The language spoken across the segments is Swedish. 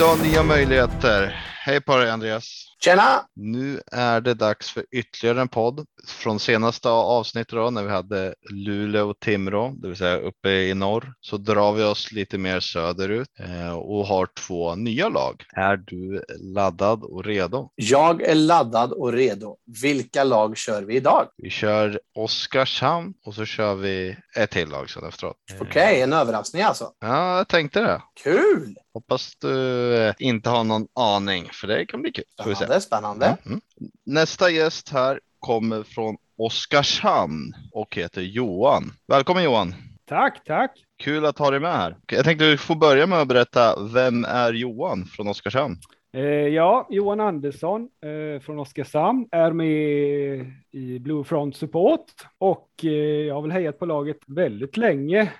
Dag, nya möjligheter. Hej på dig Andreas. Tjena! Nu är det dags för ytterligare en podd från senaste avsnittet då när vi hade Luleå och Timrå, det vill säga uppe i norr. Så drar vi oss lite mer söderut eh, och har två nya lag. Är du laddad och redo? Jag är laddad och redo. Vilka lag kör vi idag? Vi kör Oskarshamn och så kör vi ett till lag sen efteråt. Okej, okay, en överraskning alltså. Ja, jag tänkte det. Kul! Hoppas du eh, inte har någon aning, för det kan bli kul. Spännande, spännande. Mm. Nästa gäst här kommer från Oskarshamn och heter Johan. Välkommen Johan! Tack, tack! Kul att ha dig med här. Jag tänkte du får börja med att berätta, vem är Johan från Oskarshamn? Eh, ja, Johan Andersson eh, från Oskarshamn är med i Blue Front Support och eh, jag har väl hejat på laget väldigt länge.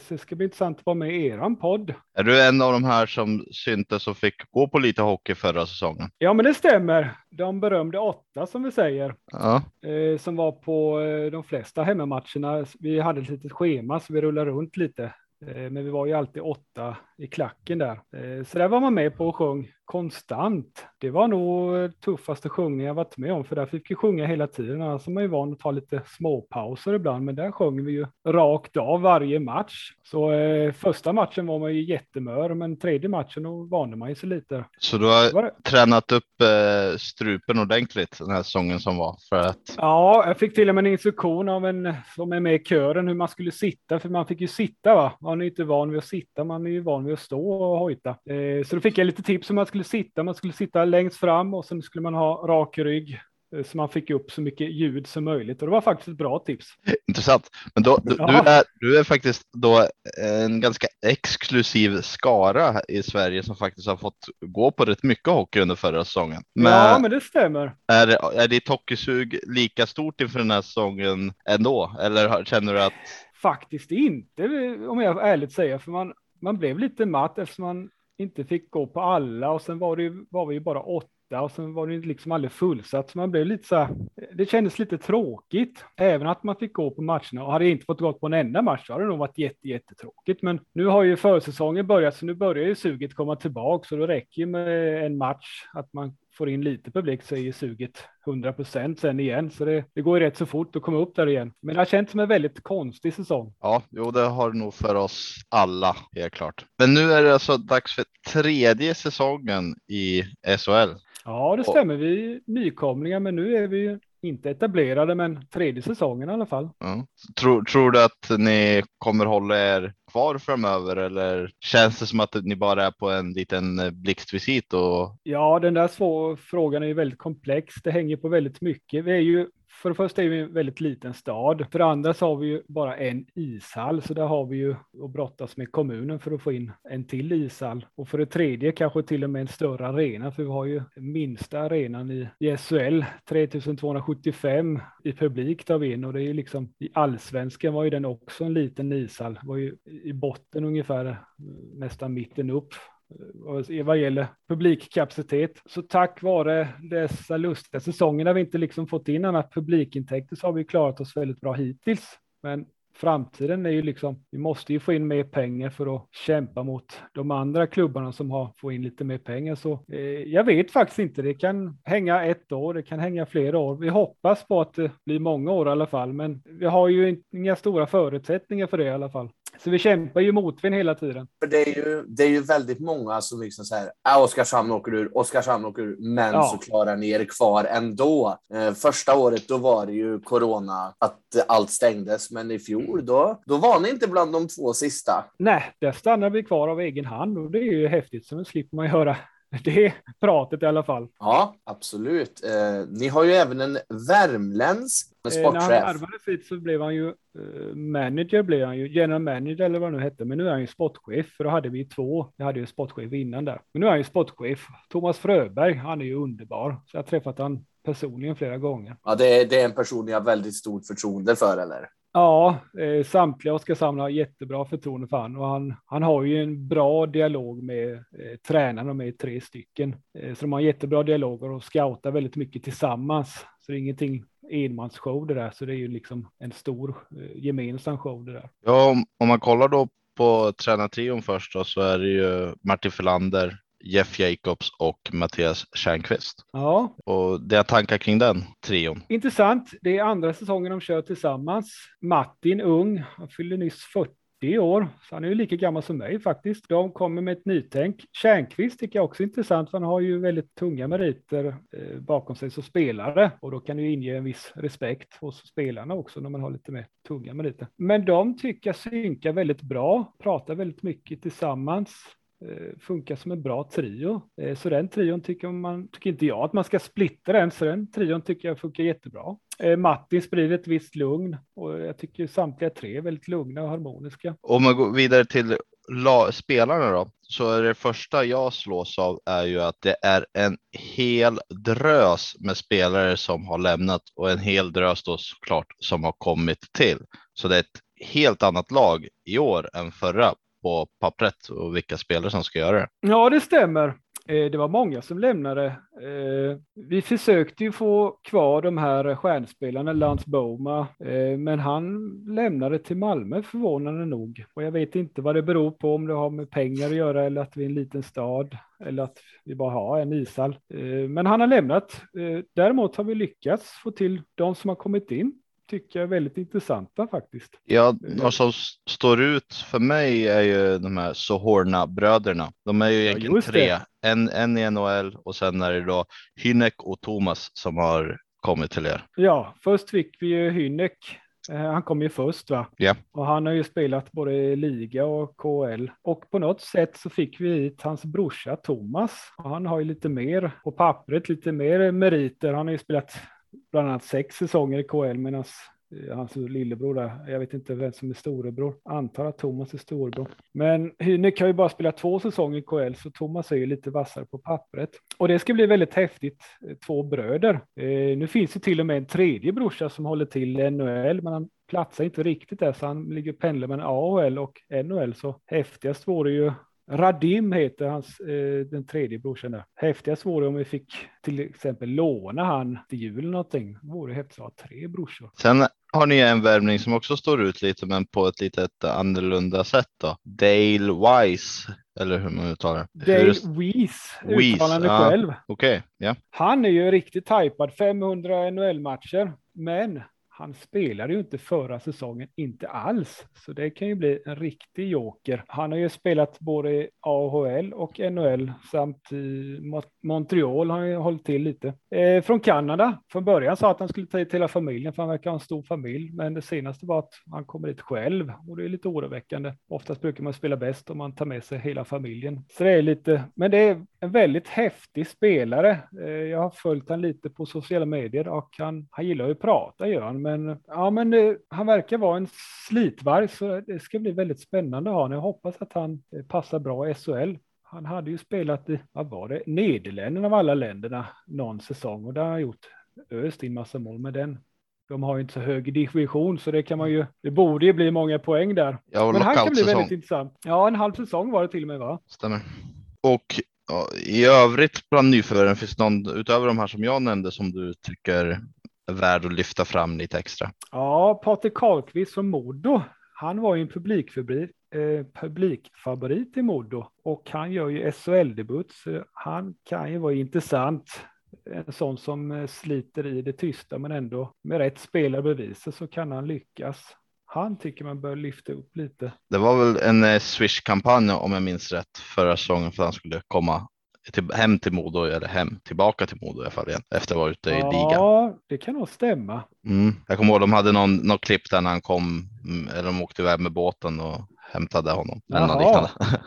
Så det ska bli intressant att vara med i eran podd. Är du en av de här som syntes och fick gå på lite hockey förra säsongen? Ja, men det stämmer. De berömde åtta som vi säger, ja. Som var på de flesta hemmamatcherna. Vi hade ett litet schema så vi rullade runt lite. Men vi var ju alltid åtta i klacken där. Så där var man med på och sjöng konstant. Det var nog tuffaste sjungningen jag varit med om, för där fick vi sjunga hela tiden. Annars är man ju van att ta lite småpauser ibland, men där sjöng vi ju rakt av varje match. Så eh, första matchen var man ju jättemör, men tredje matchen då vande man ju sig lite. Så du har tränat upp eh, strupen ordentligt den här säsongen som var? För att... Ja, jag fick till och med en instruktion av en som är med i kören hur man skulle sitta, för man fick ju sitta va. Man är inte van vid att sitta, man är ju van vid att stå och hojta. Eh, så då fick jag lite tips hur man skulle sitta. Man skulle sitta längst fram och sen skulle man ha rak rygg eh, så man fick upp så mycket ljud som möjligt. Och det var faktiskt ett bra tips. Intressant. Men då, du, ja. du, är, du är faktiskt då en ganska exklusiv skara i Sverige som faktiskt har fått gå på rätt mycket hockey under förra säsongen. Men ja, men det stämmer. Är, är ditt hockeysug lika stort inför den här säsongen ändå? Eller känner du att? Faktiskt inte, om jag ärligt säger, för man, man blev lite matt eftersom man inte fick gå på alla och sen var, det, var vi ju bara åtta och sen var det liksom aldrig fullsatt. Så man blev lite så här, det kändes lite tråkigt, även att man fick gå på matcherna. Och hade jag inte fått gå på en enda match så hade det nog varit jätte, jättetråkigt. Men nu har ju försäsongen börjat, så nu börjar ju suget komma tillbaka, så då räcker ju med en match att man får in lite publik så är ju suget 100 procent sen igen. Så det, det, går ju rätt så fort att komma upp där igen. Men det har känts som en väldigt konstig säsong. Ja, jo, det har det nog för oss alla helt klart. Men nu är det alltså dags för tredje säsongen i SHL. Ja, det stämmer. Vi är nykomlingar, men nu är vi inte etablerade, men tredje säsongen i alla fall. Ja. Tror, tror du att ni kommer hålla er kvar framöver eller känns det som att ni bara är på en liten eh, blixtvisit? Och... Ja, den där svår, frågan är ju väldigt komplex. Det hänger på väldigt mycket. Vi är ju för det första är vi en väldigt liten stad. För det andra så har vi ju bara en ishall, så där har vi ju att brottas med kommunen för att få in en till ishall. Och för det tredje kanske till och med en större arena, för vi har ju minsta arenan i, i SHL, 3275 i publik tar vi in och det är ju liksom i allsvenskan var ju den också en liten ishall, var ju i botten ungefär nästan mitten upp Eh, vad gäller publikkapacitet. Så tack vare dessa lustiga säsonger när vi inte liksom fått in annat publikintäkter så har vi klarat oss väldigt bra hittills. Men framtiden är ju liksom, vi måste ju få in mer pengar för att kämpa mot de andra klubbarna som har fått in lite mer pengar. Så eh, jag vet faktiskt inte, det kan hänga ett år, det kan hänga flera år. Vi hoppas på att det blir många år i alla fall, men vi har ju inga stora förutsättningar för det i alla fall. Så vi kämpar ju motvind hela tiden. För det är ju, det är ju väldigt många som liksom säger att Oskarshamn åker ur, Oskarshamn åker ur, men ja. så klarar ni er kvar ändå. Eh, första året då var det ju corona, att allt stängdes, men i fjol då, då var ni inte bland de två sista. Nej, där stannar vi kvar av egen hand och det är ju häftigt, så nu slipper man ju höra det pratet i alla fall. Ja, absolut. Eh, ni har ju även en värmländsk sportchef. Eh, när han värvades hit så blev han ju eh, manager, blev han ju general manager eller vad det nu hette. Men nu är han ju sportchef, för då hade vi två. Jag hade ju sportchef innan där. Men nu är han ju sportchef. Thomas Fröberg, han är ju underbar. Så jag har träffat han personligen flera gånger. Ja, det är, det är en person ni har väldigt stort förtroende för, eller? Ja, eh, samtliga Oskarshamn har jättebra förtroende för honom och han, han har ju en bra dialog med eh, tränarna, med tre stycken. Eh, så de har jättebra dialoger och scoutar väldigt mycket tillsammans. Så det är ingenting enmansshow det där, så det är ju liksom en stor eh, gemensam show det där. Ja, om, om man kollar då på tränartrion först då, så är det ju Martin Felander, Jeff Jacobs och Mattias Tjärnqvist. Ja. Och det är tankar kring den trion. Intressant. Det är andra säsongen de kör tillsammans. Martin ung, han fyllde nyss 40 år, så han är ju lika gammal som mig faktiskt. De kommer med ett nytänk. Tjärnqvist tycker jag också är intressant, för han har ju väldigt tunga meriter eh, bakom sig som spelare och då kan det ju inge en viss respekt hos spelarna också när man har lite mer tunga meriter. Men de tycker jag synkar väldigt bra, pratar väldigt mycket tillsammans Eh, funkar som en bra trio. Eh, så den trion tycker, man, tycker inte jag att man ska splittra. den, så den trion tycker jag funkar jättebra. Eh, Mattis Matti sprider ett visst lugn och jag tycker samtliga tre är väldigt lugna och harmoniska. Om man går vidare till spelarna då, så är det första jag slås av är ju att det är en hel drös med spelare som har lämnat och en hel drös då såklart som har kommit till. Så det är ett helt annat lag i år än förra på pappret och vilka spelare som ska göra det. Ja, det stämmer. Eh, det var många som lämnade. Eh, vi försökte ju få kvar de här stjärnspelarna, Lance Boma, eh, men han lämnade till Malmö förvånande nog. Och jag vet inte vad det beror på, om det har med pengar att göra eller att vi är en liten stad eller att vi bara har en ishall. Men han har lämnat. Däremot har vi lyckats få till de som har kommit in tycker jag är väldigt intressanta faktiskt. Ja, de som står ut för mig är ju de här Sohorna bröderna. De är ju egentligen det. tre, en, en i NHL och sen är det då Hynek och Thomas som har kommit till er. Ja, först fick vi ju Hynek. Eh, Han kom ju först va? Ja. Och han har ju spelat både liga och KL. Och på något sätt så fick vi hit hans brorsa Thomas. Och han har ju lite mer på pappret, lite mer meriter. Han har ju spelat bland annat sex säsonger i KL medan eh, hans lillebror där, jag vet inte vem som är storebror, antar att Thomas är storebror. Men Hynek har ju bara spelat två säsonger i KL så Thomas är ju lite vassare på pappret. Och det ska bli väldigt häftigt, eh, två bröder. Eh, nu finns det till och med en tredje brorsa som håller till i NHL, men han platsar inte riktigt där så han ligger pendlar mellan AHL och NHL. Så häftigast vore ju Radim heter hans, eh, den tredje brorsan där. Häftigast vore om vi fick till exempel låna han till jul eller någonting. Det vore häftigt att ha tre brorsor. Sen har ni en värvning som också står ut lite, men på ett litet annorlunda sätt då. Dale Wise, eller hur man uttalar det. Dale Hur- Weiss, uttalande ja. själv. Okej, ja. Han är ju riktigt tajpad, 500 NHL-matcher, men han spelade ju inte förra säsongen, inte alls. Så det kan ju bli en riktig joker. Han har ju spelat både i AHL och NHL samt i Montreal har han ju hållit till lite. Eh, från Kanada, från början sa att han skulle ta hit hela familjen för han verkar ha en stor familj. Men det senaste var att han kommer hit själv och det är lite oroväckande. Oftast brukar man spela bäst om man tar med sig hela familjen. Så det är lite, men det är en väldigt häftig spelare. Eh, Jag har följt han lite på sociala medier och han, han gillar ju att prata gör han, men ja, men eh, han verkar vara en slitvarg så det ska bli väldigt spännande att ha honom. Jag hoppas att han eh, passar bra i SHL. Han hade ju spelat i, vad var det, Nederländerna av alla länderna någon säsong och där har han gjort öst in massa mål med den. De har ju inte så hög division så det kan man ju, det borde ju bli många poäng där. Har Men han kan bli väldigt intressant. Ja, en halv säsong var det till och med va? Stämmer. Och ja, i övrigt bland nyförvärven finns det någon utöver de här som jag nämnde som du tycker är värd att lyfta fram lite extra? Ja, Patrik Karlqvist från Modo. Han var ju en publikfabrik, eh, publikfavorit i Modo och han gör ju SHL-debut. Så han kan ju vara intressant. En sån som eh, sliter i det tysta men ändå med rätt spelare spelarbeviser så kan han lyckas. Han tycker man bör lyfta upp lite. Det var väl en eh, Swish-kampanj om jag minns rätt förra säsongen för att han skulle komma till, hem till Modo eller hem tillbaka till Modo i alla fall igen efter att ha varit ute i liga. Ja, det kan nog stämma. Mm. Jag kommer ihåg de hade någon, någon klipp där när han kom mm, eller de åkte iväg med båten och hämtade honom. Eller något Jaha. liknande.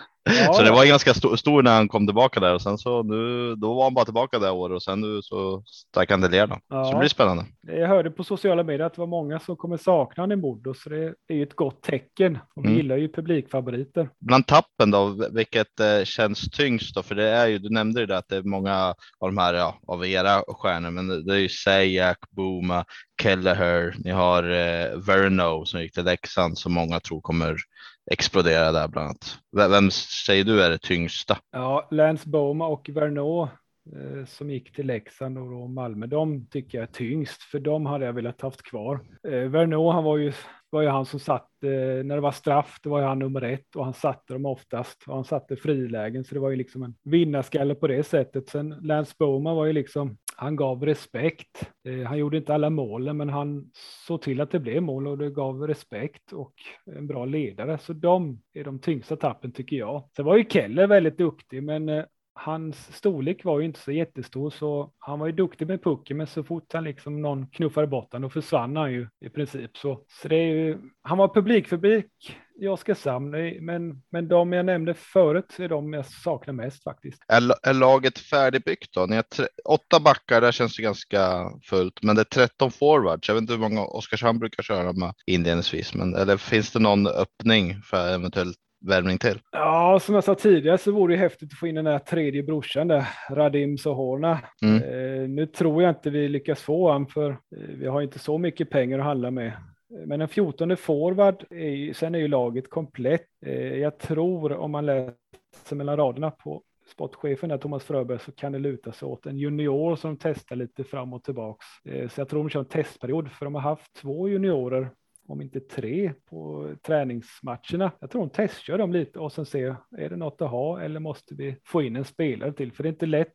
Ja, så det var ganska stor, stor när han kom tillbaka där och sen så nu, då var han bara tillbaka det året och sen nu så stack han till Lerna. Så Ja. det blir spännande. Jag hörde på sociala medier att det var många som kommer sakna honom i Modo, så det är ju ett gott tecken. Och vi Mm. gillar ju publikfavoriter. Bland tappen då, vilket eh, känns tyngst då? För det är ju, du nämnde ju det att det är många av de här, ja, av era stjärnor, men det, det är ju Sajak, Booma, Kelleher, ni har eh, Verno som gick till Leksand som många tror kommer explodera där bland annat. Vem, vem säger du är det tyngsta? Ja, Lance Boma och Verneau eh, som gick till Leksand och Malmö. De tycker jag är tyngst, för de hade jag velat haft kvar. Eh, Verneau, han var ju var ju han som satt, när det var straff, det var ju han nummer ett och han satte dem oftast och han satte frilägen så det var ju liksom en vinnarskalle på det sättet. Sen Lance Bowman var ju liksom, han gav respekt. Eh, han gjorde inte alla målen men han såg till att det blev mål och det gav respekt och en bra ledare. Så de är de tyngsta tappen tycker jag. Sen var ju Keller väldigt duktig men eh, hans storlek var ju inte så jättestor så han var ju duktig med pucken men så fort han liksom någon knuffade bort honom då försvann han ju i princip så. Så det är ju, han var publikfabrik i Oskarshamn men, men de jag nämnde förut är de jag saknar mest faktiskt. Är, är laget färdigbyggt då? Ni har tre, åtta backar, där känns det ganska fullt men det är 13 forwards. Jag vet inte hur många Oskarshamn brukar köra med inledningsvis men eller finns det någon öppning för eventuellt värvning till? Ja, som jag sa tidigare så vore det häftigt att få in den där tredje brorsan där, Radim Sohorna. Mm. Eh, nu tror jag inte vi lyckas få honom för eh, vi har inte så mycket pengar att handla med. Men en 14 forward, är, sen är ju laget komplett. Eh, jag tror om man läser mellan raderna på sportchefen där, Thomas Fröberg, så kan det luta sig åt en junior som testar lite fram och tillbaks. Eh, så jag tror de kör en testperiod, för de har haft två juniorer om inte tre på träningsmatcherna. Jag tror hon testkör dem lite och sen ser, är det något att ha eller måste vi få in en spelare till? För det är inte lätt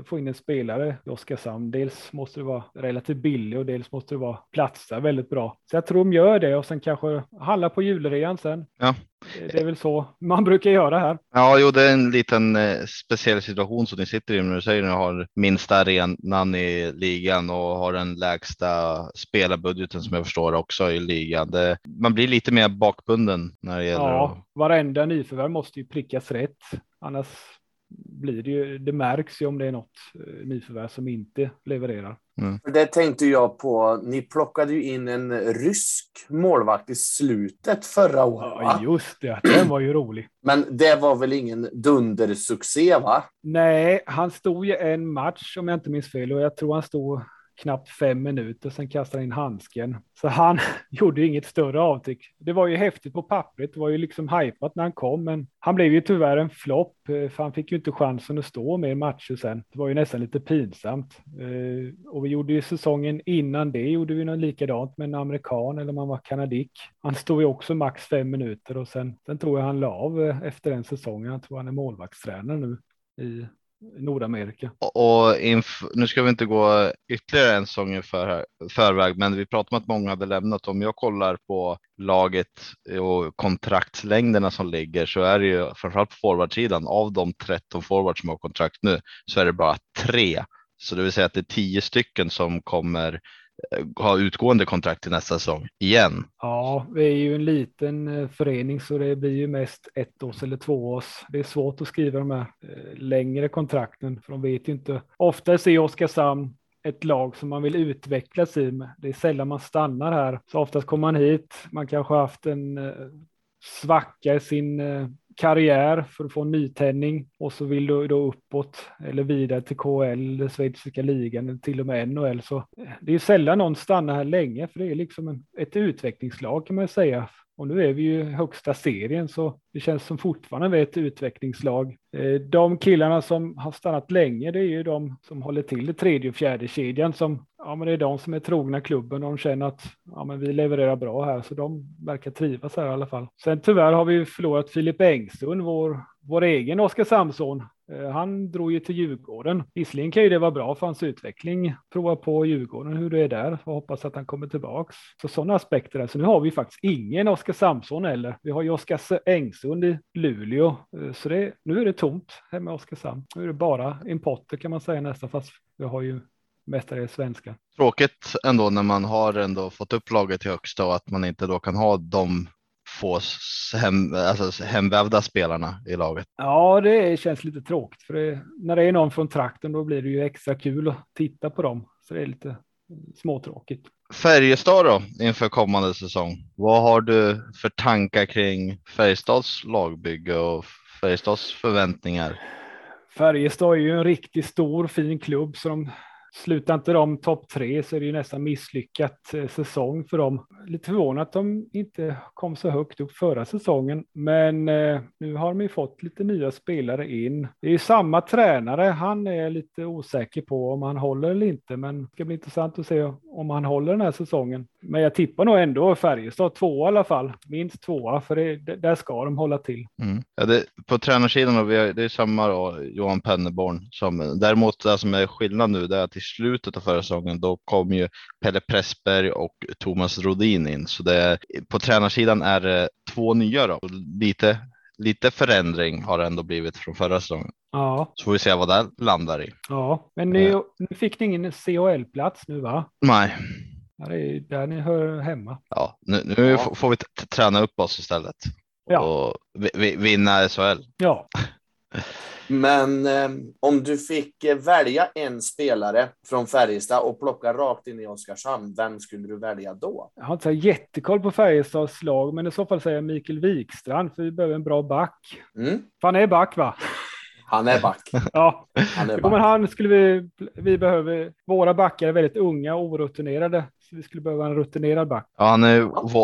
att få in en spelare i Oskarshamn. Dels måste det vara relativt billig och dels måste det vara platsa väldigt bra. Så jag tror de gör det och sen kanske handla på julrean sen. Ja. Det är väl så man brukar göra här. Ja, jo, det är en liten eh, speciell situation som ni sitter i när du säger ni har minsta arenan i ligan och har den lägsta spelarbudgeten som jag förstår också i ligan. Det, man blir lite mer bakbunden när det gäller. Ja, att... varenda nyförvärv måste ju prickas rätt. Annars blir det ju, det märks ju om det är något eh, nyförvärv som inte levererar. Mm. Det tänkte jag på. Ni plockade ju in en rysk målvakt i slutet förra året. Ja, just det. Den var ju rolig. Men det var väl ingen dundersuccé, va? Nej, han stod ju en match om jag inte minns fel och jag tror han stod knappt fem minuter, sen kastade han in handsken. Så han gjorde inget större avtryck. Det var ju häftigt på pappret, det var ju liksom hajpat när han kom, men han blev ju tyvärr en flopp, eh, för han fick ju inte chansen att stå mer matcher sen. Det var ju nästan lite pinsamt. Eh, och vi gjorde ju säsongen innan det, gjorde vi något likadant med en amerikan, eller om han var kanadick. Han stod ju också max fem minuter och sen, sen tror jag han la av eh, efter den säsongen. Jag tror han är målvaktstränare nu i Nordamerika. Och nu ska vi inte gå ytterligare en säsong i för, förväg, men vi pratar om att många hade lämnat. Om jag kollar på laget och kontraktslängderna som ligger så är det ju framförallt på forwardsidan av de 13 forwards som har kontrakt nu så är det bara tre. Så det vill säga att det är tio stycken som kommer ha utgående kontrakt till nästa säsong igen. Ja, vi är ju en liten eh, förening så det blir ju mest ett års eller två års. Det är svårt att skriva de här eh, längre kontrakten för de vet ju inte. Ofta ser Oskarshamn ett lag som man vill utvecklas i. Det är sällan man stannar här. Så oftast kommer man hit. Man kanske har haft en eh, svacka i sin karriär för att få en nytändning och så vill du då uppåt eller vidare till KL, den schweiziska ligan, till och med NHL. Så det är sällan någon stannar här länge, för det är liksom en, ett utvecklingslag kan man säga. Och nu är vi ju högsta serien, så det känns som fortfarande vi är ett utvecklingslag. Eh, de killarna som har stannat länge, det är ju de som håller till i tredje och fjärde kedjan som ja, men det är de som är trogna klubben och de känner att ja, men vi levererar bra här, så de verkar trivas här i alla fall. Sen tyvärr har vi förlorat Filip Engström, vår, vår egen Oskarshamnsson. Samson Eh, han drog ju till Djurgården. Visserligen kan ju det vara bra för hans utveckling. Prova på Djurgården hur det är där och hoppas att han kommer tillbaks. Så sådana aspekter. Där. Så nu har vi faktiskt ingen Oskarshamnsson heller. Vi har ju Oskar Engsund i Luleå, eh, så det, nu är det tomt hemma i Oskarshamn. Nu är det bara importer kan man säga nästan, fast vi har ju mestadels svenska. Tråkigt ändå när man har ändå fått upp laget till högsta och att man inte då kan ha de få hem, alltså hemvävda spelarna i laget. Ja, det känns lite tråkigt för det, när det är någon från trakten då blir det ju extra kul att titta på dem. Så det är lite småtråkigt. Färjestad då inför kommande säsong. Vad har du för tankar kring Färjestads lagbygge och Färjestads förväntningar? Färjestad är ju en riktigt stor fin klubb så de slutar inte de topp tre så är det ju nästan misslyckat eh, säsong för dem. Lite förvånat att de inte kom så högt upp förra säsongen, men eh, nu har de ju fått lite nya spelare in. Det är ju samma tränare. Han är lite osäker på om han håller eller inte, men det ska bli intressant att se om han håller den här säsongen. Men jag tippar nog ändå Färjestad två i alla fall, minst tvåa, för det, där ska de hålla till. Mm. Ja, det, på tränarsidan har vi, det är samma då, Johan Penneborn som däremot det som är skillnad nu det är att i slutet av förra säsongen då kom ju Pelle Pressberg och Thomas Rodin in så det på tränarsidan är det två nya då. Lite, lite förändring har det ändå blivit från förra säsongen. Ja. Så får vi se vad det landar i. Ja, men nu, nu fick ni ingen CHL-plats nu va? Nej. Det är där ni hör hemma. Ja, nu, nu ja. får vi träna upp oss istället. Ja. Och vinna SHL. Ja. Men eh, om du fick eh, välja en spelare från Färjestad och plocka rakt in i Oskarshamn, vem skulle du välja då? Jag har inte så jättekoll på Färjestads lag, men i så fall säger jag Mikael Wikstrand, för vi behöver en bra back. Mm. För han är back va? Han är back. ja, han, är back. Men han skulle vi, vi behöver, våra backar är väldigt unga och orutinerade. Så vi skulle behöva en rutinerad back. Ja, han är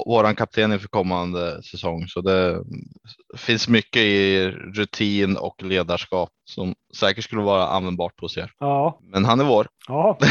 våran kapten inför kommande säsong, så det finns mycket i rutin och ledarskap som säkert skulle vara användbart hos er. Ja. Men han är vår. Ja.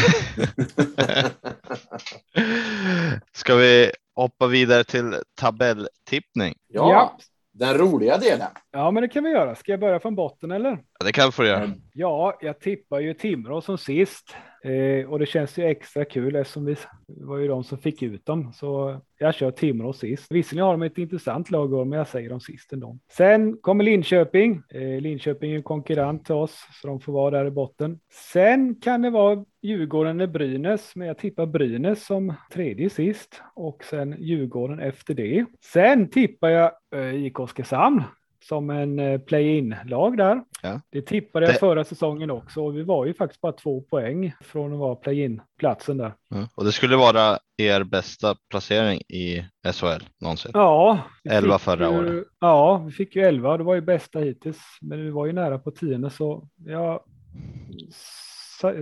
Ska vi hoppa vidare till tabelltippning? Ja. ja. Den roliga delen. Ja, men det kan vi göra. Ska jag börja från botten eller? Ja, det kan du få göra. Ja, jag tippar ju Timrå som sist. Eh, och det känns ju extra kul eftersom vi var ju de som fick ut dem. Så jag kör Timrå sist. Visserligen har de ett intressant lag, men jag säger dem sist ändå. Sen kommer Linköping. Eh, Linköping är en konkurrent till oss, så de får vara där i botten. Sen kan det vara Djurgården eller Brynäs, men jag tippar Brynäs som tredje sist och sen Djurgården efter det. Sen tippar jag eh, IK Oskarshamn som en eh, play-in-lag där. Ja. Det tippade jag det... förra säsongen också och vi var ju faktiskt bara två poäng från att vara play-in-platsen där. Ja. Och det skulle vara er bästa placering i SHL någonsin? Ja. 11 förra ju, året. Ja, vi fick ju 11 det var ju bästa hittills, men vi var ju nära på tionde så jag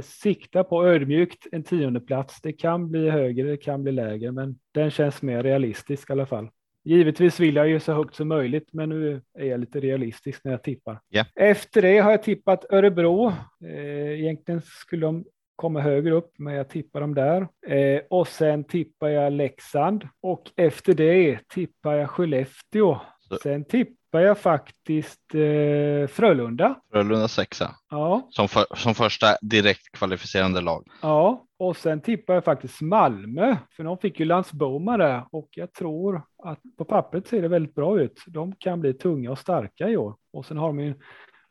siktar på ödmjukt en tionde plats. Det kan bli högre, det kan bli lägre, men den känns mer realistisk i alla fall. Givetvis vill jag ju så högt som möjligt, men nu är jag lite realistisk när jag tippar. Yeah. Efter det har jag tippat Örebro. Eh, egentligen skulle de komma högre upp, men jag tippar dem där. Eh, och sen tippar jag Leksand och efter det tippar jag Skellefteå. Så. Sen tippar jag faktiskt eh, Frölunda. Frölunda sexa. Ja. Som, för, som första direkt kvalificerande lag. Ja, och sen tippar jag faktiskt Malmö, för de fick ju Landsboma där och jag tror att på pappret ser det väldigt bra ut. De kan bli tunga och starka i år. Och sen har de ju en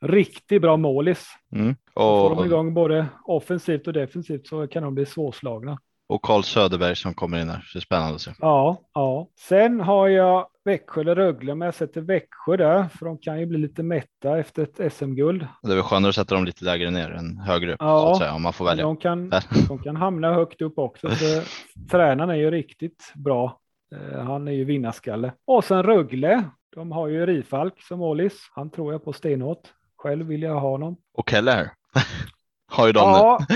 riktigt bra målis. Mm. Och får de igång både offensivt och defensivt så kan de bli svårslagna. Och Karl Söderberg som kommer in här, så det är spännande att se. Ja, ja. Sen har jag Växjö eller Rögle, men jag sätter Växjö där, för de kan ju bli lite mätta efter ett SM-guld. Det är väl skönare att sätta dem lite lägre ner än högre upp, ja, så att säga, om man får välja. De kan, de kan hamna högt upp också, för tränaren är ju riktigt bra. Eh, han är ju vinnarskalle. Och sen Rögle, de har ju Rifalk som målis. Han tror jag på stenhårt. Själv vill jag ha honom. Och Keller har ju de ja, nu.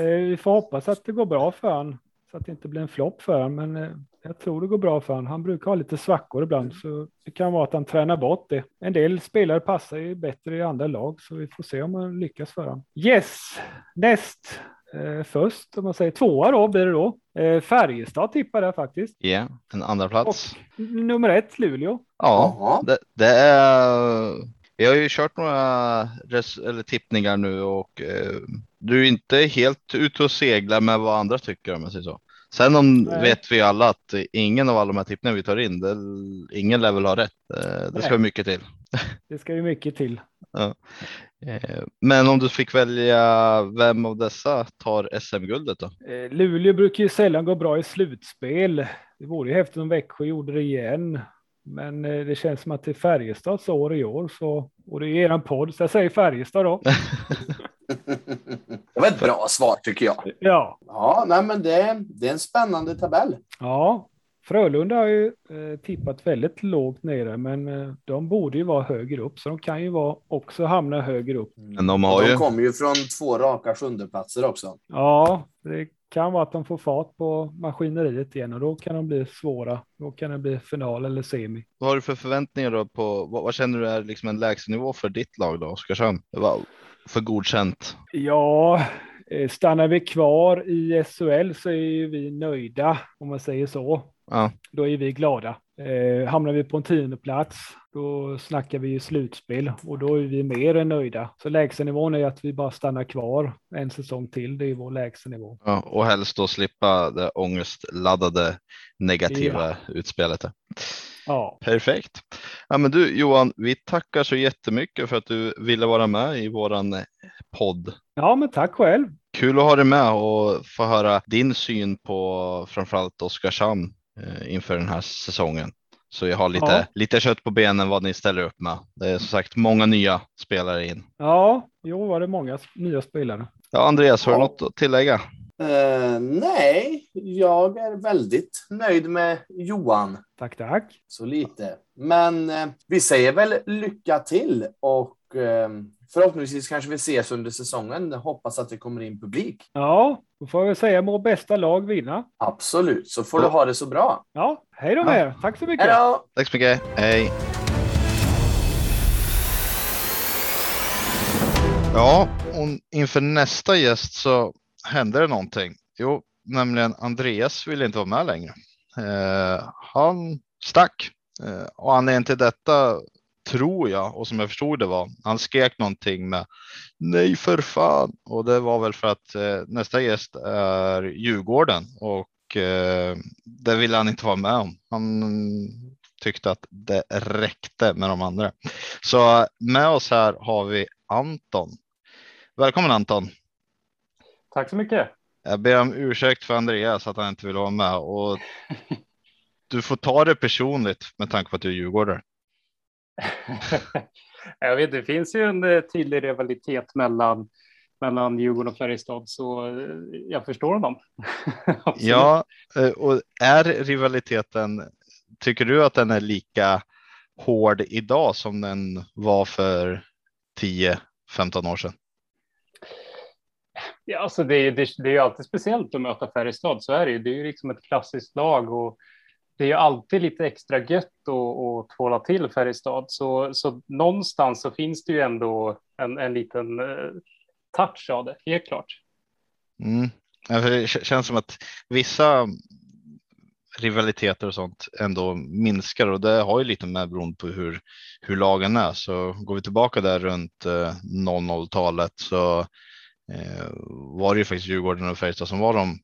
Eh, vi får hoppas att det går bra för honom så att det inte blir en flopp för honom. Men eh, jag tror det går bra för honom. Han brukar ha lite svackor ibland, så det kan vara att han tränar bort det. En del spelare passar ju bättre i andra lag, så vi får se om han lyckas för honom. Yes, näst eh, först, om man säger tvåa då blir det då. Eh, Färjestad tippar jag faktiskt. Ja, yeah, en andra plats. Och nummer ett, Luleå. Ja, det, det, är. Vi har ju kört några res, eller tippningar nu och eh, du är inte helt ute och seglar med vad andra tycker om jag säger så. Sen om Nej. vet vi alla att ingen av alla de här tippen vi tar in, det, ingen lär väl ha rätt. Eh, det ska Nej. mycket till. Det ska ju mycket till. Ja. Eh, men om du fick välja vem av dessa tar SM-guldet då? Eh, Luleå brukar ju sällan gå bra i slutspel. Det vore ju häftigt om Växjö gjorde det igen. Men det känns som att det är Färjestads år i år så, och det är eran podd så jag säger Färjestad då. Det var ett bra svar tycker jag. Ja. Ja, nej, men det, det är en spännande tabell. Ja, Frölunda har ju eh, tippat väldigt lågt nere, men eh, de borde ju vara högre upp, så de kan ju vara, också hamna högre upp. Men de har De ju. kommer ju från två raka sjundeplatser också. Ja, det kan vara att de får fart på maskineriet igen och då kan de bli svåra. Då kan det bli final eller semi. Vad har du för förväntningar då på vad, vad känner du är liksom en lägstanivå för ditt lag då Oskarshamn? För godkänt? Ja, eh, stannar vi kvar i SHL så är vi nöjda om man säger så. Ja, Då är vi glada. Eh, hamnar vi på en tionde plats, då snackar vi ju slutspel och då är vi mer än nöjda. Så lägsta nivån är att vi bara stannar kvar en säsong till. Det är vår lägsta nivå. ja, och helst då slippa det ångestladdade negativa utspelet. Ja, Perfekt. Ja, men du Johan, vi tackar så jättemycket för att du ville vara med i våran eh, podd. ja men tack själv. Kul att ha dig med och få höra din syn på framförallt Oskarshamn eh, inför den här säsongen. Så jag har lite, Ja. lite kött på benen vad ni ställer upp med. Det är som sagt många nya spelare in. Ja, jo var det många nya spelare. Ja, Andreas, har du Ja. något att tillägga? Eh, nej, jag är väldigt nöjd med Johan. Tack, tack. Så lite. Men eh, vi säger väl lycka till och eh, förhoppningsvis kanske vi ses under säsongen. Hoppas att det kommer in publik. Ja, då får jag säga må bästa lag vinna. Absolut, så får du ha det så bra. Ja, hej då med er. Tack så mycket. Hej då! Tack så mycket. Hej. Ja, och inför nästa gäst så hände det någonting. Jo, nämligen Andreas ville inte vara med längre. Eh, han stack eh, och anledningen till detta tror jag och som jag förstod det var han skrek någonting med nej för fan och det var väl för att eh, nästa gäst är Djurgården och eh, det ville han inte vara med om. Han tyckte att det räckte med de andra. Så med oss här har vi Anton. Välkommen Anton. Tack så mycket. Jag ber om ursäkt för Andreas att han inte vill vara med och du får ta det personligt med tanke på att du är djurgårdare. jag vet, det finns ju en eh, tydlig rivalitet mellan, mellan Djurgården och Färjestad, så eh, jag förstår honom. Ja, eh, och är rivaliteten, tycker du att den är lika hård idag som den var för 10-15 år sedan? Ja, alltså det, det, det är ju alltid speciellt att möta Färjestad, så är det ju. Det är ju liksom ett klassiskt lag och det är ju alltid lite extra gött att, tvåla till Färjestad. Så, så någonstans så finns det ju ändå en, en liten eh, touch av det, helt klart. Mm. Alltså, det känns som att vissa rivaliteter och sånt ändå minskar och det har ju lite med beroende på hur, hur lagen är. Så går vi tillbaka där runt eh, 00-talet så var det ju faktiskt Djurgården och Färjestad som var de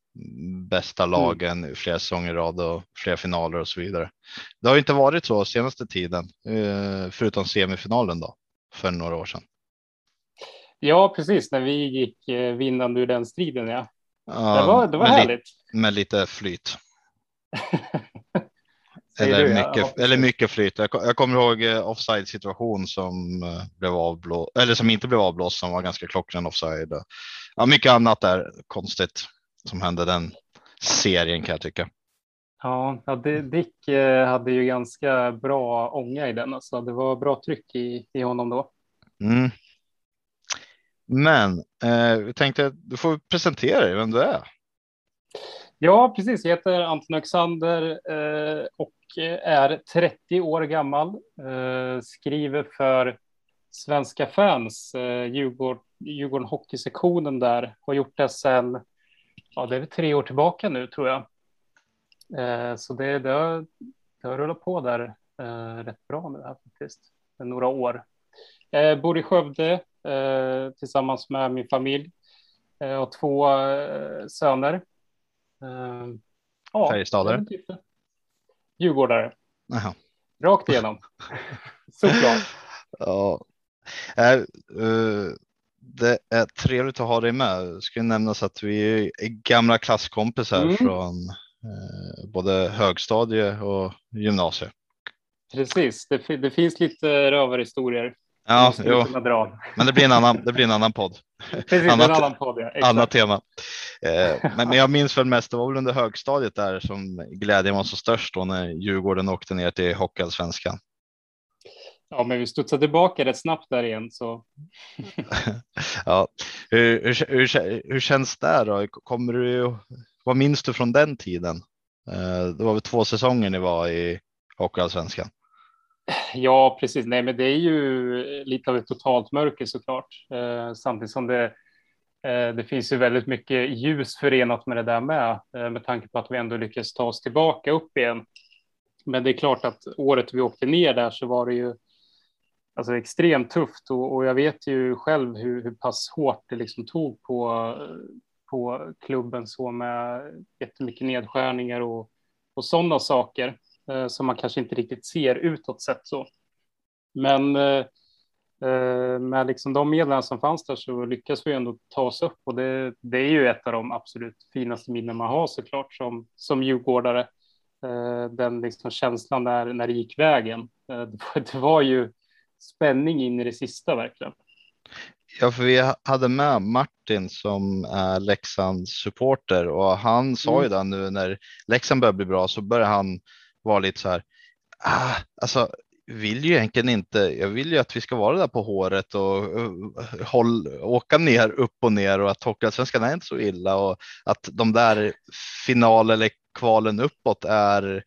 bästa lagen i flera säsonger i rad och flera finaler och så vidare. Det har ju inte varit så senaste tiden, eh, förutom semifinalen då för några år sedan. Ja, precis, när vi gick eh, vinnande ur den striden, ja. Ja, Det var, det var med, li- härligt. med lite flyt. Eller, du, mycket, Ja, eller mycket flyt. Jag, jag kommer ihåg eh, offside situation som eh, blev avblåst eller som inte blev avblåst som var ganska klockren offside. Ja, mycket annat där konstigt som hände den serien kan jag tycka. Ja, Dick eh, hade ju ganska bra ånga i den. Alltså. Det var bra tryck i, i honom då. Mm. Men eh, vi tänkte att du får presentera dig vem du är. Ja, precis. Jag heter Anton Alexander eh, och är 30 år gammal. Eh, skriver för Svenska fans, eh, Djurgården, Djurgården hockeysektionen där. Har gjort det sedan, ja det är tre år tillbaka nu tror jag. Eh, så det, det, har, det har rullat på där eh, rätt bra nu här faktiskt. Några år. Eh, bor i Skövde eh, tillsammans med min familj. Eh, och två eh, söner. Eh, ja, Färjestadare? typ. Djurgårdare, Jaha. rakt igenom. Såklart. Ja. Eh, eh, det är trevligt att ha dig med. Det ska nämnas att vi är gamla klasskompisar Mm. från eh, både högstadie och gymnasie. Precis, det, det finns lite rövarhistorier. Ja, jo. men det blir en annan, det blir en annan podd. Precis, annat, en annan podd, ja. Annat tema. Eh, men, men jag minns väl mest, det var väl under högstadiet där som glädjen var så störst då när Djurgården åkte ner till Hockeyallsvenskan. Ja, men vi studsade tillbaka rätt snabbt där igen. Så. ja, hur, hur, hur, hur, känns det då? Kommer du, vad minns du från den tiden? Eh, det var väl två säsonger ni var i Hockeyallsvenskan? Ja, precis. Nej, men det är ju lite av ett totalt mörker såklart. Eh, samtidigt som det, eh, det finns ju väldigt mycket ljus förenat med det där med, eh, med tanke på att vi ändå lyckades ta oss tillbaka upp igen. Men det är klart att året vi åkte ner där så var det ju alltså extremt tufft och, och jag vet ju själv hur, hur pass hårt det liksom tog på, på klubben så med jättemycket nedskärningar och, och sådana saker eh, som man kanske inte riktigt ser utåt sett så. Men eh, eh, med liksom de medlen som fanns där så lyckas vi ändå ta oss upp och det, det är ju ett av de absolut finaste minnen man har såklart som, som djurgårdare. Eh, den liksom känslan när, när det gick vägen. Eh, det var, det var ju spänning in i det sista verkligen. Ja, för vi hade med Martin som är Leksands supporter och han sa mm. ju det nu när Leksand började bli bra så började han vara lite så här. Ah, alltså, vill ju egentligen inte. Jag vill ju att vi ska vara där på håret och uh, håll, åka ner upp och ner och att Hockeyallsvenskan är inte så illa och att de där final eller kvalen uppåt är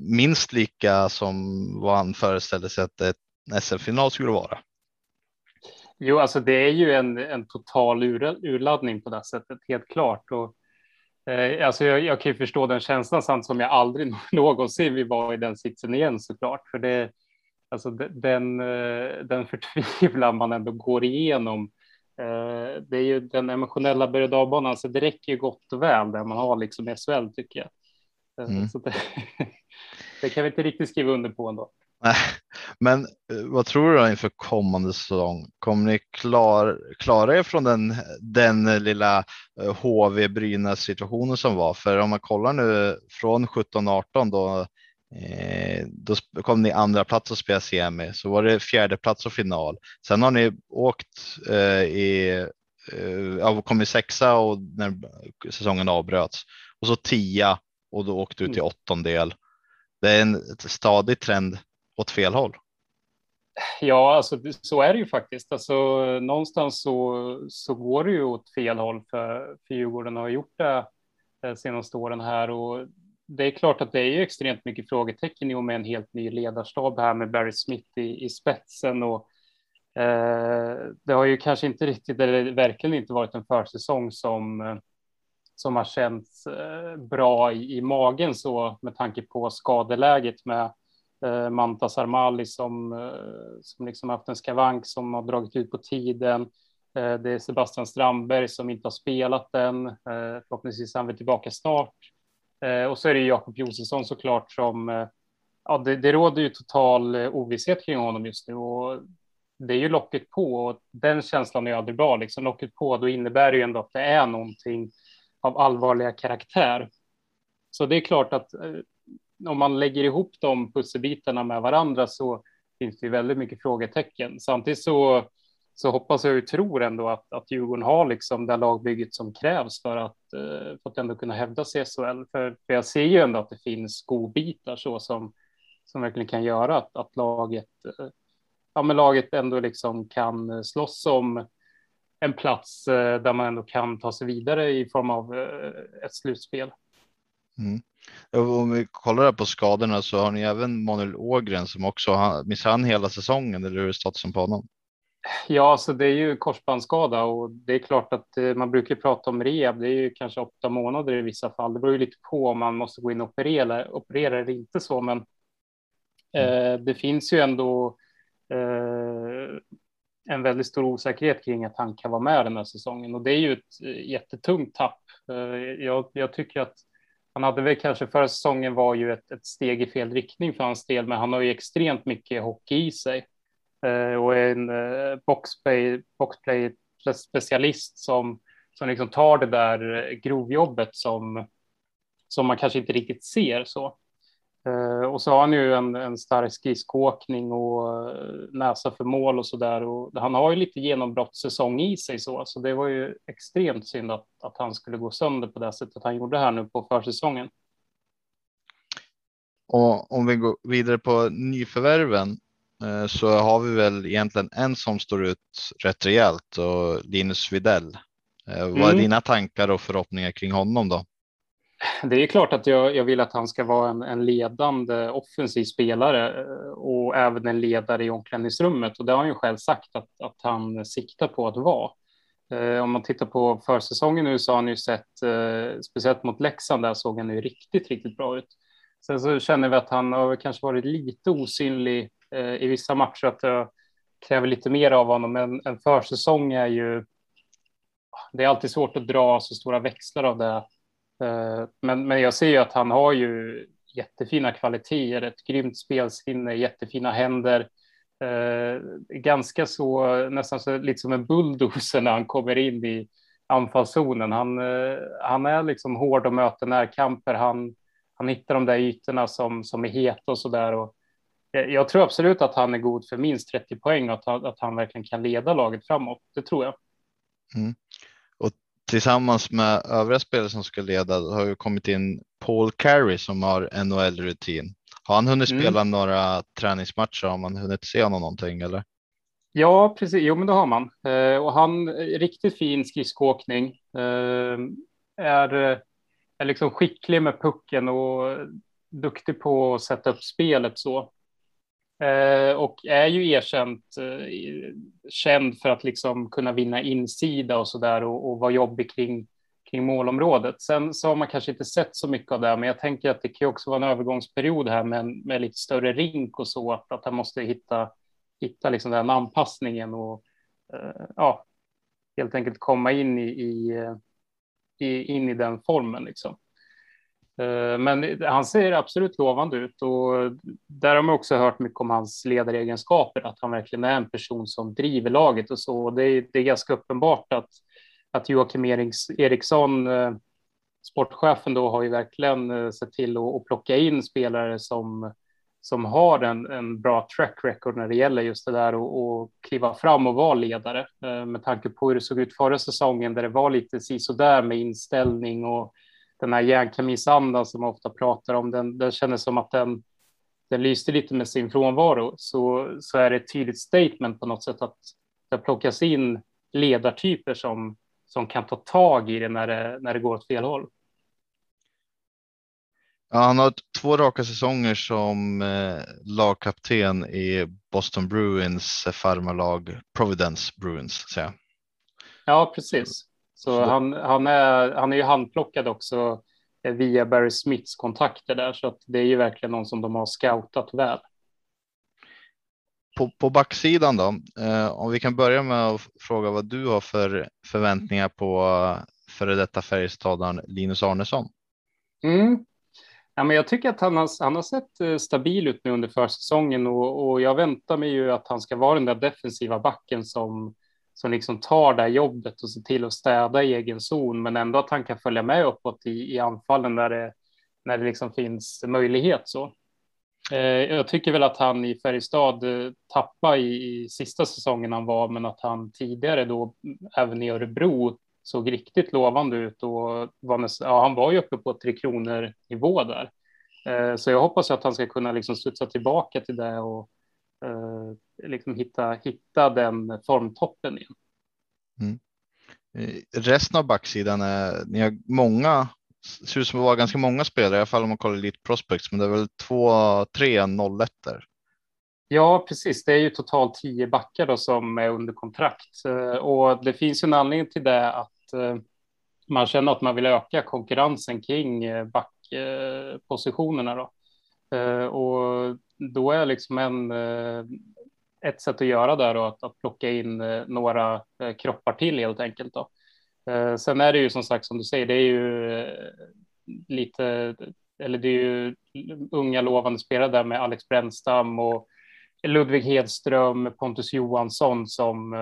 minst lika som vad han föreställde sig att ett SM-final skulle vara. Jo, alltså det är ju en, en total ur, urladdning på det sättet, helt klart. Och, alltså jag, jag, kan ju förstå den känslan samt som jag aldrig någonsin vill vara i den sitsen igen såklart. För det, alltså den, eh, den förtvivlan man ändå går igenom. Eh, det är ju den emotionella berg och alltså det räcker ju gott och väl där man har liksom SHL tycker jag. Eh, mm. Så det, det kan vi inte riktigt skriva under på ändå. Men eh, vad tror du då inför kommande säsong? Kommer ni klar, klara er från den, den lilla HV eh, Brynäs situationen som var? För om man kollar nu från 17-18 då, eh, då kom ni andra plats och spelade semi, så var det fjärde plats och final. Sen har ni åkt eh, i, eh, kommit sexa och när säsongen avbröts och så tia och då åkte du till mm. åttondel. Det är en stadig trend åt fel håll? Ja, alltså, så är det ju faktiskt. Alltså, någonstans så, så går det ju åt fel håll för, för Djurgården har gjort det de senaste åren här och det är klart att det är ju extremt mycket frågetecken i och med en helt ny ledarstab här med Barry Smith i, i spetsen och eh, det har ju kanske inte riktigt, eller verkligen inte varit en försäsong som eh, som har känts eh, bra i, i magen så med tanke på skadeläget med eh, Mantas Armali som, eh, som liksom haft en skavank som har dragit ut på tiden. Eh, det är Sebastian Strandberg som inte har spelat den. Eh, förhoppningsvis är han väl tillbaka snart. Eh, och så är det Jakob Josefsson såklart som eh, ja, det, det råder ju total eh, ovisshet kring honom just nu och det är ju locket på och den känslan är aldrig bra. Liksom locket på, då innebär det ju ändå att det är någonting av allvarliga karaktär. Så det är klart att om man lägger ihop de pusselbitarna med varandra så finns det väldigt mycket frågetecken. Samtidigt så, så hoppas jag och tror ändå att, att Djurgården har liksom det lagbygget som krävs för att, eh, för att ändå kunna hävda sig i SHL. För, för jag ser ju ändå att det finns godbitar så som, som verkligen kan göra att, att laget, eh, ja, men laget ändå liksom kan slåss om en plats eh, där man ändå kan ta sig vidare i form av ett slutspel. Mm. Om vi kollar på skadorna så har ni även Manuel Ågren som också har missat han hela säsongen eller hur är statusen på honom? Ja, så det är ju korsbandsskada och det är klart att eh, man brukar prata om rehab. Det är ju kanske åtta månader i vissa fall. Det beror ju lite på om man måste gå in och operera, operera eller inte så, men mm. eh, det finns ju ändå eh, en väldigt stor osäkerhet kring att han kan vara med den här säsongen och det är ju ett eh, jättetungt tapp. Eh, jag, jag tycker att han hade väl kanske förra säsongen var ju ett, ett steg i fel riktning för hans del, men han har ju extremt mycket hockey i sig eh, och är en eh, boxplay, boxplay specialist som, som liksom tar det där eh, grovjobbet som, som man kanske inte riktigt ser så. Eh, och så har han ju en, en stark skridskoåkning och näsa för mål och så där. Och han har ju lite genombrottssäsong i sig så, så det var ju extremt synd att, att han skulle gå sönder på det sättet han gjorde här nu på försäsongen. Och om vi går vidare på nyförvärven Eh, så har vi väl egentligen en som står ut rätt rejält och Linus Videll. Mm. Vad är mm. dina tankar och förhoppningar kring honom då? Det är klart att jag, jag vill att han ska vara en, en, ledande offensiv spelare eh, och även en ledare i omklädningsrummet. Och det har han ju själv sagt att, att han siktar på att vara. Eh, om man tittar på försäsongen nu så har han ju sett, eh, speciellt mot Leksand, där såg han ju riktigt, riktigt bra ut. Sen så känner vi att han har kanske varit lite osynlig Eh, i vissa matcher att det kräver lite mer av honom. Men en försäsong är ju. Det är alltid svårt att dra så stora växlar av det. Eh, men, men jag ser ju att han har ju jättefina kvaliteter, ett grymt spelsinne, jättefina händer. Eh, ganska så nästan så, lite som en bulldozer när han kommer in i anfallszonen. Han, eh, han är liksom hård och möter närkamper. Han, han hittar de där ytorna som, som är heta och så där. Och jag tror absolut att han är god för minst 30 poäng och att han, att han verkligen kan leda laget framåt. Det tror jag. Mm. Tillsammans med övriga spelare som ska leda har ju kommit in Paul Carey som har NHL rutin. Har han hunnit mm. spela några träningsmatcher? Har man hunnit se honom någonting eller? Ja, precis. Jo, men det har man. Eh, och han riktigt fin skridskoåkning. Eh, är, är liksom skicklig med pucken och duktig på att sätta upp spelet så. Eh, och är ju erkänt eh, känd för att liksom kunna vinna insida och så där och, och vara jobbig kring, kring målområdet. Sen så har man kanske inte sett så mycket av det, men jag tänker att det kan också vara en övergångsperiod här med, med lite större rink och så, att, att han måste hitta, hitta liksom den anpassningen och eh, ja, helt enkelt komma in i, i, eh, i, in i den formen liksom. Eh, men han ser absolut lovande ut och där har man också hört mycket om hans ledaregenskaper, att han verkligen är en person som driver laget och så. Det är, det är ganska uppenbart att, att Joakim Eriksson, eh, sportchefen, då har ju verkligen eh, sett till att, att plocka in spelare som, som har en, en bra track record när det gäller just det där och, och kliva fram och vara ledare. Med tanke på hur det såg ut förra säsongen där det var lite sisådär med inställning och den här järnkamisandan som man ofta pratar om, den, den kändes som att den, den lyste lite med sin frånvaro. Så, så är det ett tydligt statement på något sätt att det plockas in ledartyper som, som kan ta tag i det när det, när det går åt fel håll. Ja, han har två raka säsonger som eh, lagkapten i Boston Bruins farmarlag Providence Bruins. Säger Ja, precis. Så han, han, är, han är ju handplockad också eh, via Barry Smiths kontakter där, så att det är ju verkligen någon som de har scoutat väl. På, på backsidan då, eh, om vi kan börja med att fråga vad du har för förväntningar på före detta Färjestadaren Linus Arnesson. Mm. Ja, men jag tycker att han har, han har sett eh, stabil ut nu under försäsongen och, och jag väntar mig ju att han ska vara den där defensiva backen som som liksom tar det här jobbet och ser till att städa i egen zon, men ändå att han kan följa med uppåt i, i anfallen när det, när det liksom finns möjlighet. Så. Eh, jag tycker väl att han i Färjestad eh, tappade i, i sista säsongen han var, men att han tidigare då även i Örebro såg riktigt lovande ut och var nästan, ja, han var ju uppe på Tre Kronor nivå där. Eh, så jag hoppas att han ska kunna liksom studsa tillbaka till det och eh, liksom hitta, hitta den formtoppen igen. Mm. Eh, resten av backsidan är, ni har många, ser ut som att vara ganska många spelare, i alla fall om man kollar lite prospects, men det är väl två, tre 01 Ja, precis. Det är ju totalt tio backar då som är under kontrakt eh, och det finns ju en anledning till det att eh, man känner att man vill öka konkurrensen kring backpositionerna då. Och då är liksom en, ett sätt att göra det och att, att plocka in eh, några eh, kroppar till helt enkelt. Då. Eh, sen är det ju som sagt som du säger, det är ju lite, eller det är ju unga lovande spelare där med Alex Brännstam och Ludvig Hedström, Pontus Johansson som,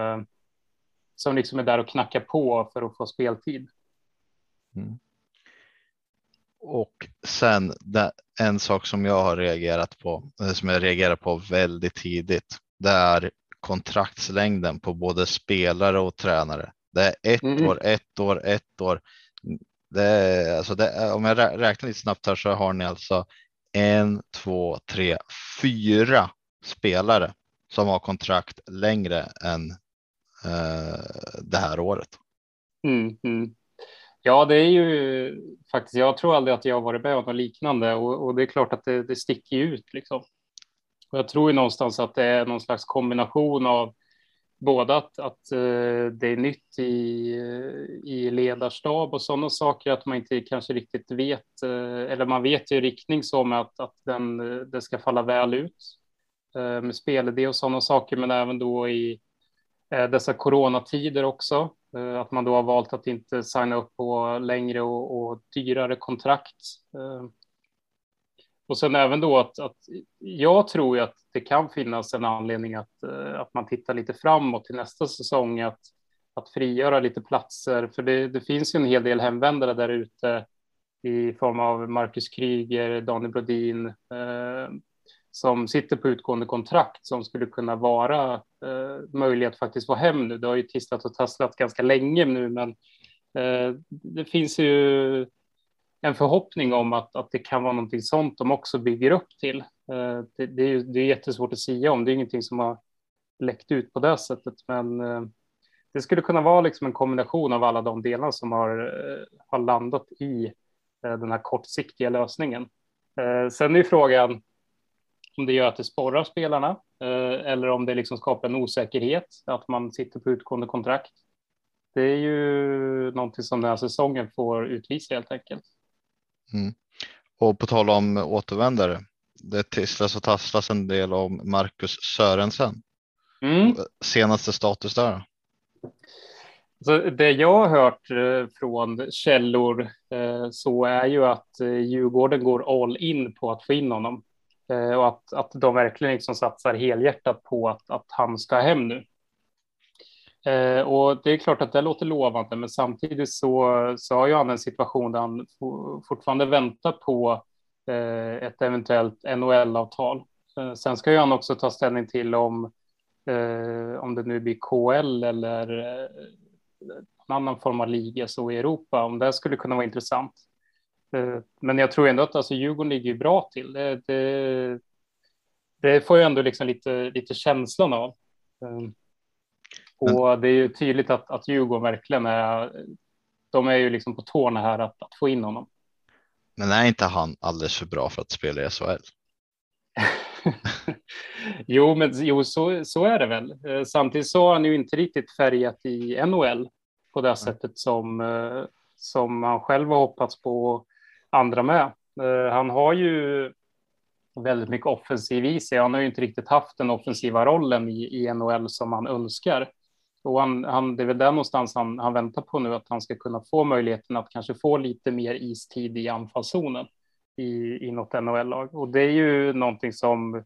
som liksom är där och knackar på för att få speltid. Mm. Och sen en sak som jag har reagerat på, som jag reagerar på väldigt tidigt, det är kontraktslängden på både spelare och tränare. Det är ett mm. år, ett år, ett år. Det är, alltså det är, om jag räknar lite snabbt här så har ni alltså en, två, tre, fyra spelare som har kontrakt längre än eh, det här året. Mm, mm. Ja, det är ju faktiskt. Jag tror aldrig att jag varit med om något liknande och, och det är klart att det, det sticker ut liksom. Och jag tror ju någonstans att det är någon slags kombination av både att, att uh, det är nytt i, eh, i ledarstab och sådana saker, att man inte kanske riktigt vet, uh, eller man vet ju riktning som att, att den, det ska falla väl ut uh, med spelidé och sådana saker, men även då i dessa coronatider också, att man då har valt att inte signa upp på längre och, och dyrare kontrakt. Och sen även då att, att jag tror ju att det kan finnas en anledning att, eh, att man tittar lite framåt till nästa säsong, att, att frigöra lite platser, för det, det finns ju en hel del hemvändare där ute i form av Marcus Kryger, Daniel Brodin, eh, som sitter på utgående kontrakt som skulle kunna vara eh, möjliga att faktiskt få hem nu. Det har ju tisslat och tasslat ganska länge nu, men eh, det finns ju en förhoppning om att, att det kan vara någonting sånt de också bygger upp till. Eh, det, det, är, det är jättesvårt att säga om, det är ingenting som har läckt ut på det sättet, men eh, det skulle kunna vara liksom en kombination av alla de delar som har, eh, har landat i eh, den här kortsiktiga lösningen. Eh, sen är frågan om det gör att det sporrar spelarna eh, eller om det liksom skapar en osäkerhet att man sitter på utgående kontrakt. Det är ju någonting som den här säsongen får utvisa helt enkelt. Mm. Och på tal om återvändare, det tisslas och tasslas en del om Marcus Sörensen. Mm. Senaste status där? Så det jag har hört eh, från källor eh, så är ju att eh, Djurgården går all in på att få in honom och att, att de verkligen liksom satsar helhjärtat på att, att han ska hem nu. Eh, och det är klart att det låter lovande, men samtidigt så, så har ju han en situation där han fortfarande väntar på eh, ett eventuellt NHL-avtal. Eh, sen ska ju han också ta ställning till om, eh, om det nu blir KL eller eh, en annan form av liga så i Europa, om det skulle kunna vara intressant. Eh, men jag tror ändå att alltså, Djurgården ligger bra till. Det, det, det får jag ändå liksom lite, lite känslan av. Eh, och det är ju tydligt att, att Djurgården verkligen är, de är ju liksom på tårna här att, att få in honom. Men är inte han alldeles för bra för att spela i SHL? jo, men jo, så, så är det väl. Eh, samtidigt så har han ju inte riktigt färgat i NHL på det sättet som, eh, som han själv har hoppats på andra med. Eh, han har ju väldigt mycket offensiv i sig. Han har ju inte riktigt haft den offensiva rollen i, i NHL som han önskar. Och han, han, det är väl där någonstans han, han väntar på nu, att han ska kunna få möjligheten att kanske få lite mer istid i anfallszonen i, i något NHL-lag. Och det är ju någonting som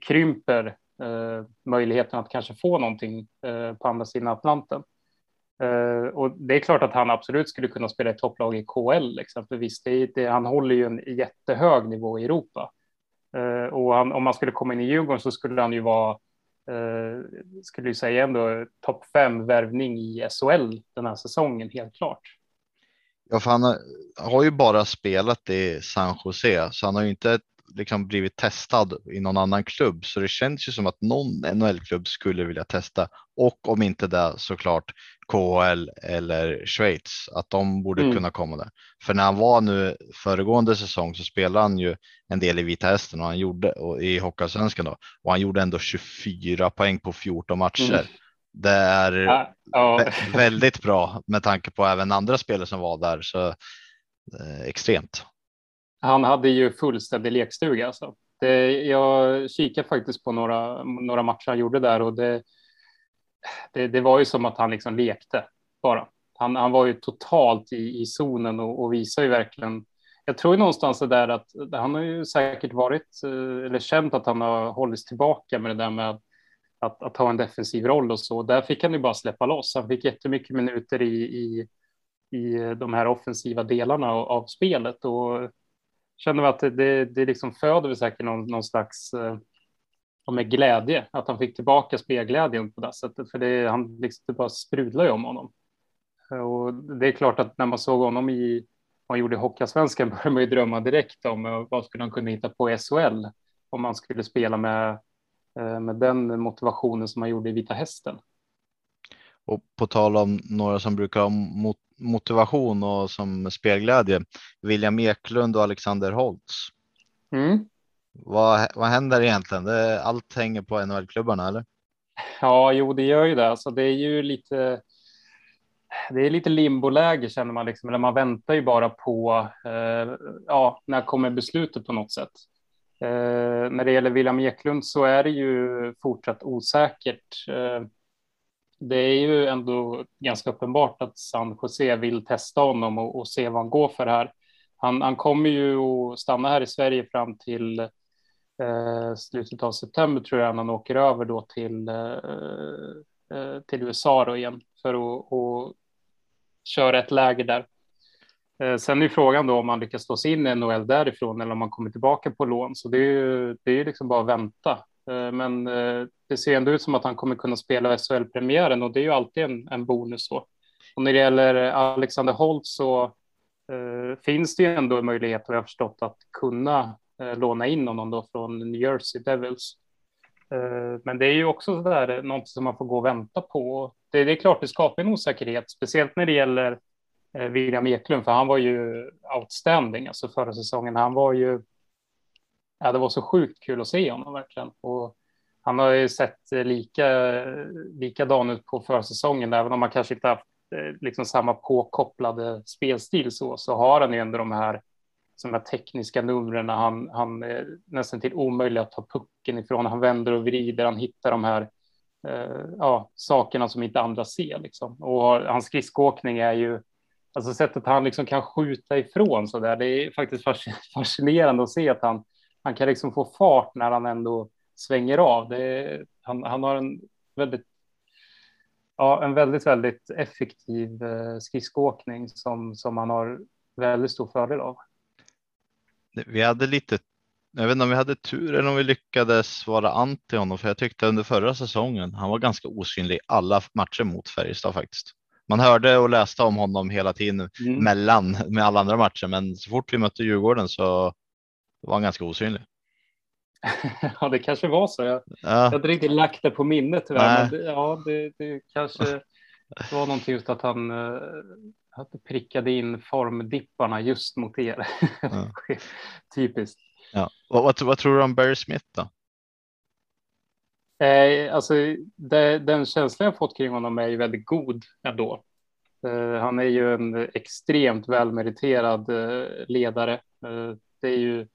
krymper eh, möjligheten att kanske få någonting eh, på andra sidan Atlanten. Eh, och det är klart att han absolut skulle kunna spela i topplag i KL exempelvis. Liksom, det, det, han håller ju en jättehög nivå i Europa. Eh, och han, om man skulle komma in i Djurgården så skulle han ju vara Eh, skulle ju säga ändå topp fem värvning i SHL den här säsongen, helt klart. Ja, för han har, har ju bara spelat i San Jose, så han har ju inte liksom blivit testad i någon annan klubb, så det känns ju som att någon NHL-klubb skulle vilja testa och om inte det såklart KHL eller Schweiz, att de borde mm. kunna komma där. För när han var nu föregående säsong så spelade han ju en del i Vita Hästen och han gjorde och i Hockeyallsvenskan då och han gjorde ändå 24 poäng på 14 matcher. Mm. Det är ja, ja. väldigt bra med tanke på även andra spelare som var där så eh, extremt. Han hade ju fullständig lekstuga alltså. Det, jag kikade faktiskt på några, några matcher han gjorde där och det, det, det var ju som att han liksom lekte bara. Han, han var ju totalt i, i zonen och, och visar ju verkligen. Jag tror ju någonstans det där att han har ju säkert varit eh, eller känt att han har hållits tillbaka med det där med att, att ha en defensiv roll och så. Där fick han ju bara släppa loss. Han fick jättemycket minuter i, i, i de här offensiva delarna av, av spelet och känner vi att det, det, det liksom föder vi säkert någon, någon slags eh, med glädje att han fick tillbaka spelglädjen på det sättet, för det, han liksom det bara sprudlar ju om honom. Eh, och det är klart att när man såg honom i man gjorde Hockeyallsvenskan började man ju drömma direkt om eh, vad skulle han kunna hitta på i SHL om man skulle spela med, med den motivationen som man gjorde i Vita Hästen. Och på tal om några som brukar ha mot motivation och som spelglädje, William Eklund och Alexander Holtz. Mm. Vad, vad händer egentligen? Det, allt hänger på NHL-klubbarna eller? Ja, jo, det gör ju det. Alltså, det är ju lite. Det är lite limboläge känner man liksom, eller man väntar ju bara på. Eh, ja, när kommer beslutet på något sätt? Eh, när det gäller William Eklund så är det ju fortsatt osäkert. Eh, det är ju ändå ganska uppenbart att San Jose vill testa honom och, och se vad han går för här. Han, han kommer ju att stanna här i Sverige fram till eh, slutet av september tror jag, när han åker över då till, eh, eh till USA då igen för att och köra ett läger där. Eh, sen är frågan då om han lyckas slå sig in i NHL därifrån eller om han kommer tillbaka på lån. Så det är ju, det är liksom bara att vänta. Eh, men eh, det ser ändå ut som att han kommer kunna spela SHL-premiären och det är ju alltid en, en bonus. Så. Och när det gäller Alexander Holt så eh, finns det ju ändå en möjlighet, har jag förstått, att kunna eh, låna in honom då från New Jersey Devils. Eh, men det är ju också så där, eh, något som man får gå och vänta på. Det, det är klart, det skapar en osäkerhet, speciellt när det gäller Eh, William Eklund, för han var ju outstanding alltså förra säsongen. Han var ju. Ja, det var så sjukt kul att se honom verkligen och han har ju sett eh, lika likadan ut på försäsongen, även om man kanske inte haft eh, liksom samma påkopplade spelstil så, så har han ju ändå de här som här tekniska numren. Han, han är nästan till omöjlig att ta pucken ifrån. Han vänder och vrider. Han hittar de här eh, ja, sakerna som inte andra ser liksom. Och hans skridskoåkning är ju Alltså sättet han liksom kan skjuta ifrån så där. Det är faktiskt fascinerande att se att han, han kan liksom få fart när han ändå svänger av. Det han, han har en väldigt, ja, en väldigt, väldigt effektiv eh, skridskoåkning som, som han har väldigt stor fördel av. Vi hade lite, jag vet inte om vi hade tur eller om vi lyckades vara anti honom, för jag tyckte under förra säsongen, han var ganska osynlig alla matcher mot Färjestad faktiskt man hörde och läste om honom hela tiden mm. mellan med alla andra matcher, men så fort vi mötte Djurgården så var han ganska osynlig. ja, det kanske var så. Jag, ja. jag hade inte lagt det på minnet tyvärr, men det, ja, det, det kanske var någonting just att han uh, prickade in formdipparna just mot er. Ja. Typiskt. Ja. Vad, vad, vad, tror du om Barry Smith då? Eh, alltså, det, den känslan jag fått kring honom är ju väldigt god ändå. Eh, han är ju en extremt välmeriterad eh, ledare. Eh, det är ju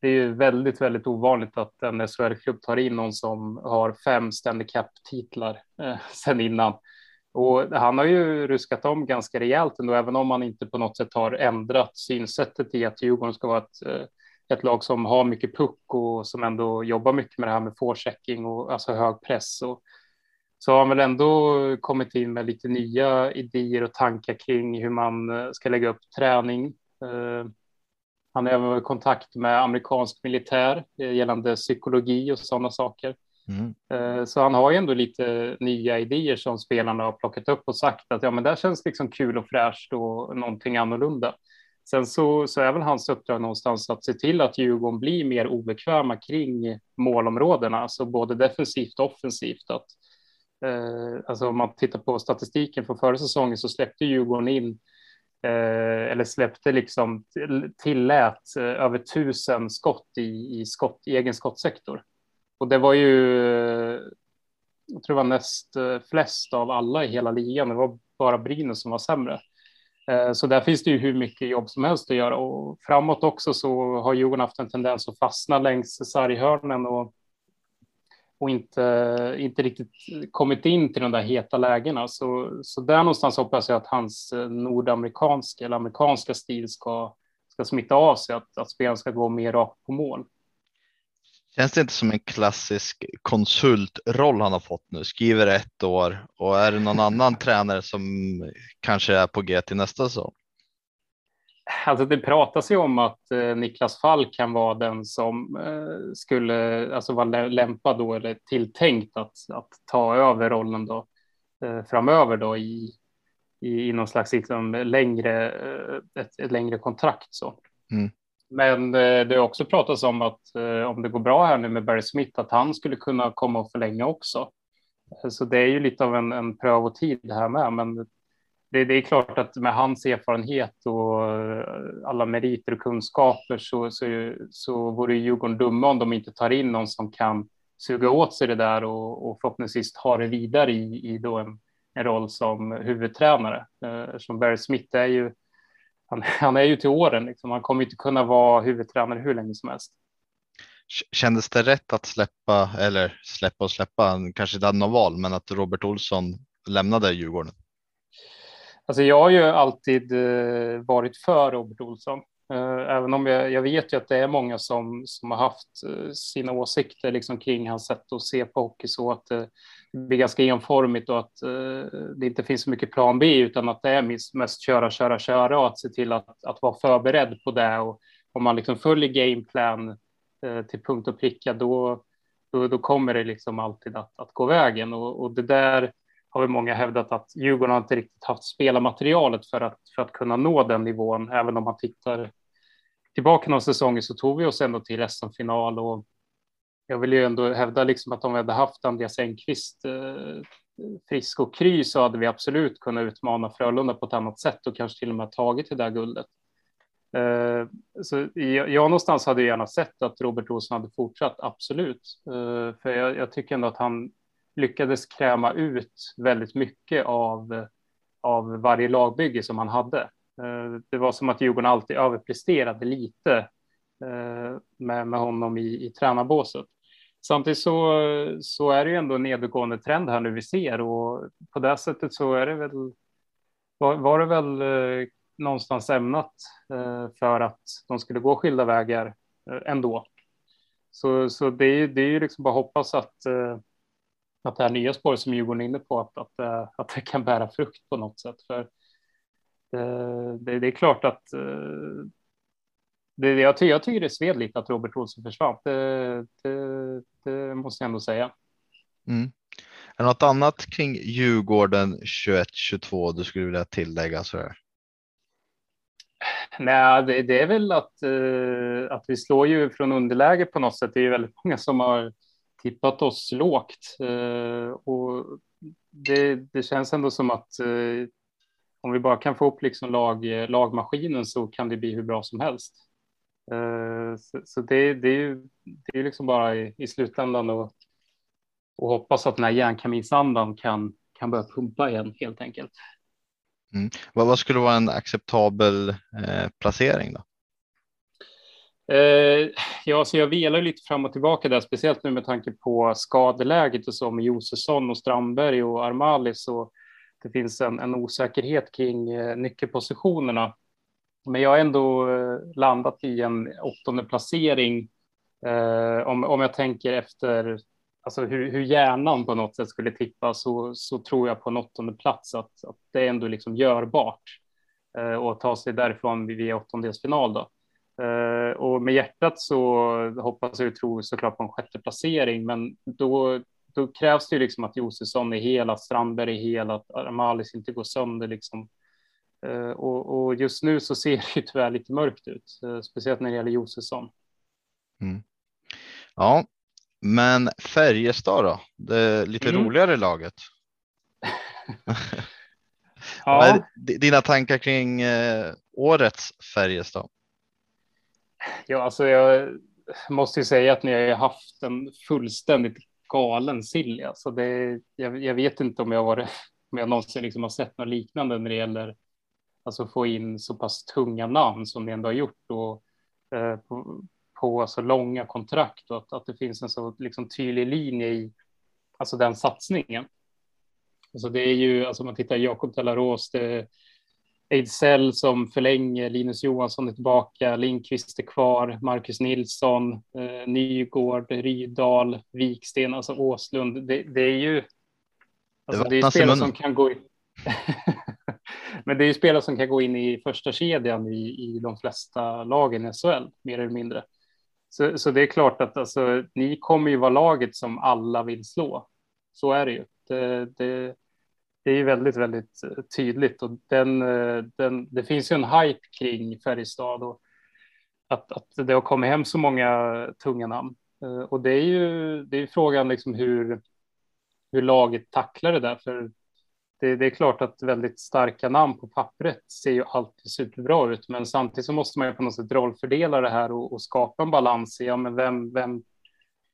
det är ju väldigt, väldigt ovanligt att en SHL-klubb tar in någon som har fem Stanley Cup-titlar eh, sedan innan. Och han har ju ruskat om ganska rejält ändå, även om han inte på något sätt har ändrat synsättet i att Djurgården ska vara ett eh, ett lag som har mycket puck och som ändå jobbar mycket med det här med forechecking och alltså hög press. Och, så har han väl ändå kommit in med lite nya idéer och tankar kring hur man eh, ska lägga upp träning. Eh, Eh, han har även kontakt med amerikansk militär eh, gällande psykologi och sådana saker. Mm. Så han har ju ändå lite nya idéer som spelarna har plockat upp och sagt att ja, men det känns liksom kul och fräscht och någonting annorlunda. Sen så, så är väl hans uppdrag någonstans att se till att Djurgården blir mer obekväma kring målområdena, alltså både defensivt och offensivt. Att, eh, alltså om man tittar på statistiken från förra säsongen så släppte Djurgården in eh, eller släppte liksom tillät eh, över tusen skott i, i, skott, i egen skottsektor. Och det var ju, jag tror det var näst eh, flest av alla i hela ligan. Det var bara Brynäs som var sämre. Eh, så där finns det ju hur mycket jobb som helst att göra och framåt också så har Djurgården haft en tendens att fastna längs sarghörnen och, och inte, inte riktigt kommit in till de där heta lägena. Så, så där någonstans hoppas jag att hans eh, nordamerikanska eller amerikanska stil ska, ska smitta av sig, att, att spelaren ska gå mer rakt på mål. Känns det inte som en klassisk konsultroll han har fått nu? Skriver ett år och är det någon annan tränare som kanske är på G till nästa säsong? Alltså det pratas ju om att eh, Niklas Fall kan vara den som eh, skulle alltså vara lämpad då eller tilltänkt att, att ta över rollen då eh, framöver då i, i, i någon slags liksom längre, ett, ett längre kontrakt så. Mm. Men det har också pratats om att om det går bra här nu med Barry Smith, att han skulle kunna komma och förlänga också. Så det är ju lite av en, en pröv och tid det här med, men det, det, är klart att med hans erfarenhet och eh, alla meriter och kunskaper så, så, så vore Djurgården dumma om de inte tar in någon som kan suga åt sig det där och, och förhoppningsvis ta det vidare i, i då en, en roll som huvudtränare. Eh, som Barry Smith är ju han, han är ju till åren, liksom. han kommer inte kunna vara huvudtränare hur länge som helst. Kändes det rätt att släppa, eller släppa och släppa, kanske inte hade någon val, men att Robert Olsson lämnade Djurgården? Alltså jag har ju alltid eh, varit för Robert Olsson, eh, även om jag, jag, vet ju att det är många som, som har haft eh, sina åsikter liksom kring hans sätt att se på hockey så att det blir ganska enformigt och att det inte finns så mycket plan B utan att det är mest köra, köra, köra och att se till att, att vara förberedd på det. Och om man liksom följer gameplan till punkt och pricka då, då, då kommer det liksom alltid att, att gå vägen. Och, och det där har väl många hävdat att Djurgården har inte riktigt haft spelarmaterialet för att, för att kunna nå den nivån. Även om man tittar tillbaka några säsonger så tog vi oss ändå till SM-final och jag vill ju ändå hävda liksom att om vi hade haft Andreas Engqvist eh, frisk och kry så hade vi absolut kunnat utmana Frölunda på ett annat sätt och kanske till och med tagit det där guldet. Eh, så jag, jag någonstans hade gärna sett att Robert Olsson hade fortsatt, absolut. Eh, för jag, jag, tycker ändå att han lyckades kräma ut väldigt mycket av, av varje lagbygge som han hade. Eh, det var som att Djurgården alltid överpresterade lite eh, med, med honom i, i tränarbåset. Samtidigt så, så är det ju ändå en nedåtgående trend här nu vi ser och på det sättet så är det väl var, var det väl eh, någonstans ämnat för att de skulle gå skilda vägar ändå. Så, så det, är, det är ju liksom bara hoppas att att det här nya spåret som Djurgården är inne på, att, att, eh, att det kan bära frukt på något sätt. För eh, det, det är klart att eh, det, jag, jag tycker det sved lite att Robert Olsson försvann. Det, det, det måste jag ändå säga. Mm. Är något annat kring Djurgården 21-22 du skulle vilja tillägga? Så här? Nej, det, det, är väl att, att vi slår ju från underläge på något sätt. Det är väldigt många som har tippat oss lågt. Eh, och det, det känns ändå som att eh, om vi bara kan få upp liksom lag, lagmaskinen så kan det bli hur bra som helst. Eh, så, så det, det, är ju det är liksom bara i, i slutändan och, och hoppas att den här järnkaminsandan kan, kan börja pumpa igen helt enkelt. Mm. Vad, vad skulle vara en acceptabel eh, placering då? Eh, ja, så jag velar lite fram och tillbaka där, speciellt nu med tanke på skadeläget och så med Josefsson och Strandberg och Armali så det finns en, en osäkerhet kring eh, nyckelpositionerna. Men jag har ändå eh, landat i en åttonde placering eh, om, om jag tänker efter alltså hur, hur hjärnan på något sätt skulle tippa så, så tror jag på en åttonde plats att, att det är ändå liksom görbart eh, och ta sig därifrån via åttondelsfinal då. Uh, och med hjärtat så hoppas jag och tror såklart på en sjätte placering, men då, då krävs det ju liksom att Josefsson är hel, att Strandberg är hel, att Armalis inte går sönder liksom. Uh, och, och, just nu så ser det ju tyvärr lite mörkt ut, uh, speciellt när det gäller Josefsson. Mm. Ja, men Färjestad då? Det lite mm. roligare laget. ja. Dina tankar kring årets Färjestad? Ja, alltså jag måste ju säga att ni har haft en fullständigt galen sill. Alltså det, jag, jag, vet inte om jag, var, om jag någonsin liksom har sett något liknande när det gäller alltså få in så pass tunga namn som ni ändå har gjort och, eh, på, på så långa kontrakt och att, att det finns en så liksom tydlig linje i alltså den satsningen. Alltså det är ju, alltså man tittar Jakob Telaros, det, Ejdsell som förlänger, Linus Johansson är tillbaka, Lindqvist är kvar, Marcus Nilsson, eh, Nygård, Rydal, Viksten, alltså Åslund. Det, det är ju alltså det, det är spelare som kan gå in. Men det är ju spelare som kan gå in i första kedjan i, i de flesta lagen i SHL, mer eller mindre. Så, så det är klart att alltså, ni kommer ju vara laget som alla vill slå. Så är det ju. Det, det, det är ju väldigt, väldigt eh, tydligt och den, eh, den, det finns ju en hype kring Färjestad och att, att det har kommit hem så många tunga namn. Eh, och det är ju det är frågan liksom hur, hur laget tacklar det där. För det, det, är klart att väldigt starka namn på pappret ser ju alltid superbra ut, men samtidigt så måste man ju på något sätt rollfördela det här och, och skapa en balans i ja, men vem, vem,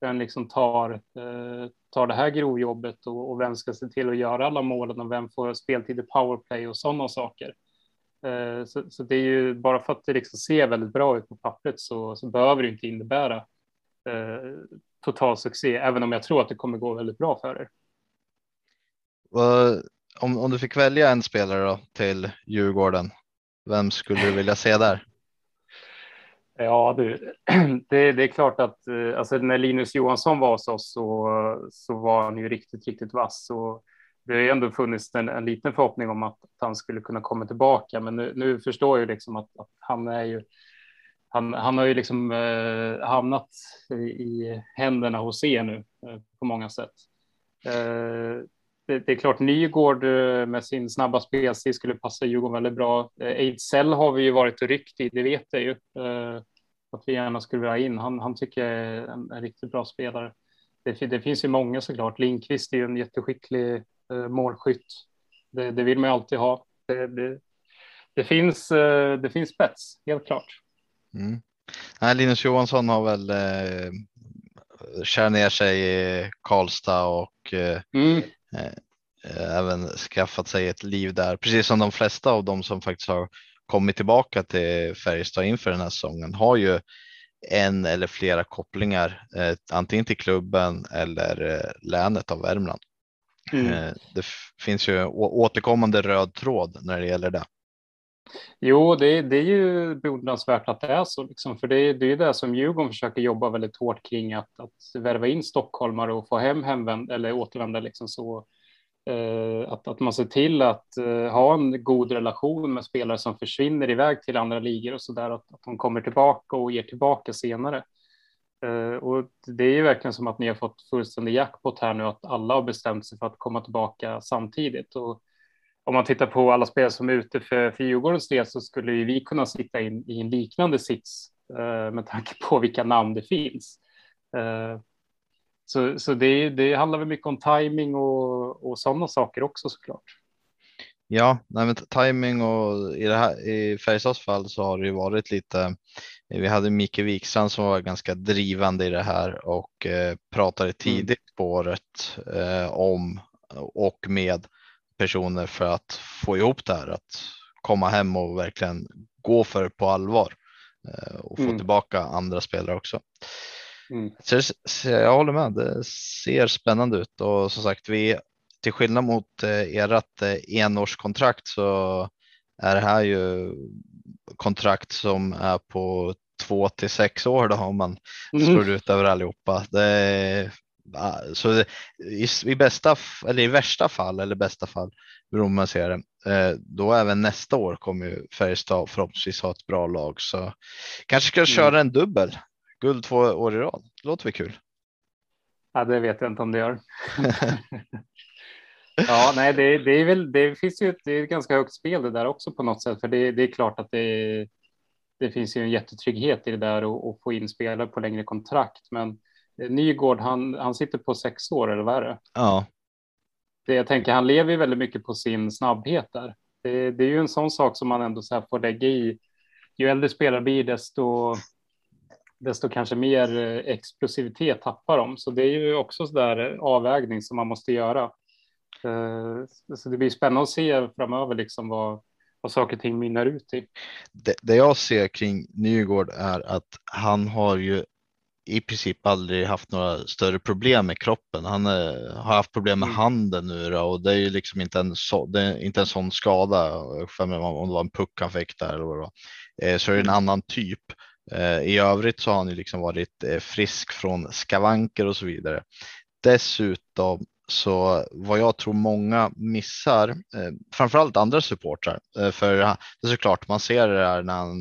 vem liksom tar, eh, tar det här grovjobbet och, och vem ska se till att göra alla målen och vem får speltid i powerplay och sådana saker. Eh, så, så, det är ju bara för att det liksom ser väldigt bra ut på pappret så, så behöver det inte innebära eh, total succé, även om jag tror att det kommer gå väldigt bra för er om, om du fick välja en spelare då, till Djurgården, vem skulle du vilja se där? Ja, du, det, det, är klart att eh, alltså, när Linus Johansson var hos oss så, så var han ju riktigt, riktigt vass. Och det har ju ändå funnits en, en liten förhoppning om att, att, han skulle kunna komma tillbaka. Men nu, nu förstår jag liksom att, att, han är ju. Han, han har ju liksom eh, hamnat i, i, händerna hos er nu eh, på många sätt. Eh, det, är klart Nygård eh, med sin snabba spelstil skulle passa Djurgården väldigt bra. Eh, Ejdsell har vi ju varit och ryckt i, det vet jag ju. Eh, att vi gärna skulle vilja ha in. Han, han tycker jag är en, en riktigt bra spelare. Det, det, finns ju många såklart. Lindqvist är ju en jätteskicklig målskytt. Det, det, vill man ju alltid ha. Det, det finns, det finns spets, helt klart. Mm. Nej, Linus Johansson har väl eh, kär ner sig i Karlstad och eh, mm. Eh, även skaffat sig ett liv där, precis som de flesta av dem som faktiskt har kommit tillbaka till Färjestad inför den här säsongen har ju en eller flera kopplingar, eh, antingen till klubben eller eh, länet av Värmland. Mm. Eh, det finns ju återkommande röd tråd när det gäller det. Jo, det, det är ju beundransvärt att det är så, liksom, för det, det är ju det som Djurgården försöker jobba väldigt hårt kring, att, att värva in stockholmare och få hem hemvänd eller återvända liksom så. Eh, att, att man ser till att eh, ha en god relation med spelare som försvinner iväg till andra ligor och så där, att, att de kommer tillbaka och ger tillbaka senare. Eh, och det är ju verkligen som att ni har fått fullständig jackpot här nu, att alla har bestämt sig för att komma tillbaka samtidigt. Och om man tittar på alla spelare som är ute för, för Djurgårdens del så skulle vi kunna sitta in, i en liknande sits eh, med tanke på vilka namn det finns. Eh, så så det, det handlar väl mycket om timing och, och sådana saker också såklart. Ja, nej, men timing och i det här i Färjestads fall så har det ju varit lite. Vi hade Micke Wikstrand som var ganska drivande i det här och eh, pratade mm. tidigt mm. på året eh, om och med personer för att få ihop det här, att komma hem och verkligen gå för det på allvar eh, och få mm. tillbaka andra spelare också. Mm. Så, så jag håller med, det ser spännande ut och som sagt, vi till skillnad mot eh, ert eh, enårskontrakt så är det här ju kontrakt som är på två till sex år då om man mm. slår ut över allihopa. Det så i, i, bästa eller i värsta fall eller bästa fall beroende på man ser det, eh, då även nästa år kommer ju Färjestad förhoppningsvis ha ett bra lag. Så kanske ska mm. köra en dubbel guld två år i rad. Det låter väl kul? Ja, det vet jag inte om det gör. ja, nej, det, det, är väl. Det finns ju ett, det är ett ganska högt spel det där också på något sätt, för det, det är klart att det, det finns ju en jättetrygghet i det där och, och få in spelare på längre kontrakt, men Nygård, han, han sitter på sex år eller vad är det? Ja. Det, jag tänker, han lever ju väldigt mycket på sin snabbhet där. Det, det är ju en sån sak som man ändå så får lägga i. Ju äldre spelare blir, desto, desto kanske mer eh, explosivitet tappar de. Så det är ju också så där avvägning som man måste göra. Eh, så det blir spännande att se framöver liksom vad, vad saker och ting mynnar ut i. Det, det jag ser kring Nygård är att han har ju i princip aldrig haft några större problem med kroppen. Han eh, har haft problem med mm. handen nu då, och det är ju liksom inte en, så, inte en sån skada. Om det var en puck han fick där eller vad det var. Eh, så är det en mm. annan typ. Eh, I övrigt så har han ju liksom varit eh, frisk från skavanker och så vidare. Dessutom så vad jag tror många missar, eh, framförallt andra supportrar, eh, för det är såklart man ser det här när han,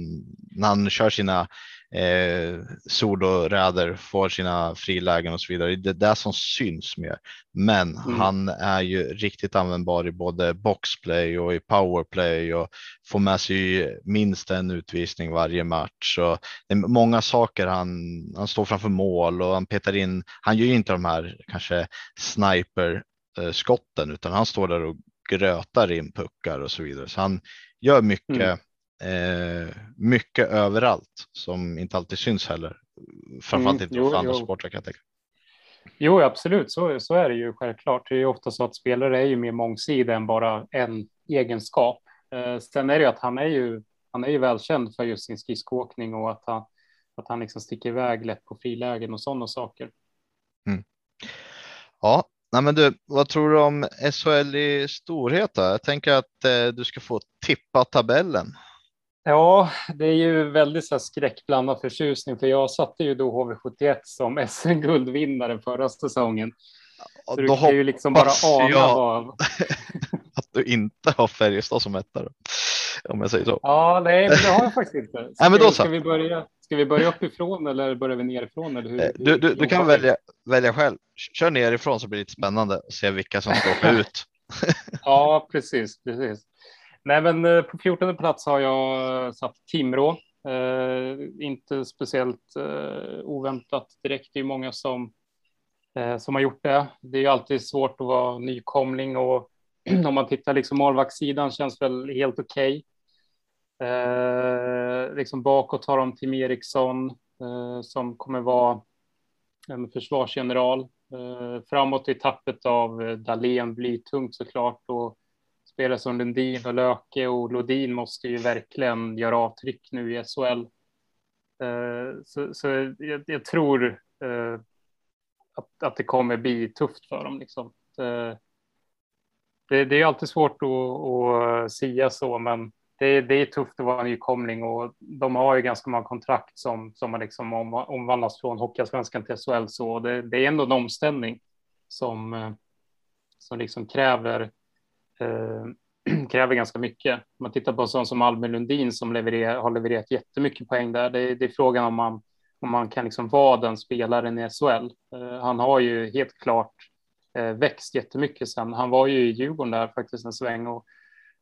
när han kör sina eh, soloräder, får sina frilägen och så vidare. Det är det som syns mer. Men mm. han är ju riktigt användbar i både boxplay och i powerplay och får med sig minst en utvisning varje match. Så det är många saker. Han, han står framför mål och han petar in. Han gör ju inte de här kanske sniper skotten utan han står där och grötar in puckar och så vidare. Så han gör mycket mm eh, mycket överallt som inte alltid syns heller. Framförallt mm, inte för andra supportrar kan jag tänka. Jo, absolut, så, så är det ju självklart. Det är ju ofta så att spelare är ju mer mångsidiga än bara en egenskap. Eh, sen är det ju att han är ju, han är ju välkänd för just sin skridskoåkning och att han, att han liksom sticker iväg lätt på frilägen och sådana saker. Mm. Ja, nej men du, vad tror du om SHL i storhet? Då? Jag tänker att eh, du ska få tippa tabellen. Ja, det är ju väldigt så här skräckblandad förtjusning, för jag satte ju då HV71 som SM-guldvinnare förra säsongen. Så du kan ju liksom bara ana jag vad... att du inte har Färjestad som etta, om jag säger så. Ja, nej, men det har jag faktiskt inte. Ska, nej, men då ska, vi börja, ska vi börja uppifrån eller börjar vi nerifrån? Eller hur, eh, du, du, du kan välja, välja själv. Kör nerifrån så blir det lite spännande att se vilka som ska åka ut. ja, precis, precis. Nej, men eh, på 14 plats har jag eh, satt Timrå. Eh, inte speciellt eh, oväntat direkt. Det är många som, eh, som har gjort det. Det är ju alltid svårt att vara nykomling och om man tittar liksom målvaktssidan känns väl helt okej. Okay. Eh, liksom bakåt har de Tim Eriksson eh, som kommer vara en försvarsgeneral. Eh, framåt i tappet av eh, Dahlén blir tungt såklart och spelare som Lundin och Löke och Lodin måste ju verkligen göra avtryck nu i SHL. Eh, så, så jag, jag, tror eh, att, att det kommer bli tufft för dem. Liksom. Eh, det, det, är alltid svårt att, att sia så, men det, det, är tufft att vara nykomling och de har ju ganska många kontrakt som, som har liksom om, omvandlats från Hockeyallsvenskan till SHL. Så det, det, är ändå en omställning som, som liksom kräver eh, kräver ganska mycket. Om man tittar på en sån som Albin Lundin som leverer, har levererat jättemycket poäng där. Det, det är frågan om man, om man kan liksom vara den spelaren i SHL. Eh, han har ju helt klart eh, växt jättemycket sen. Han var ju i Djurgården där faktiskt en sväng och,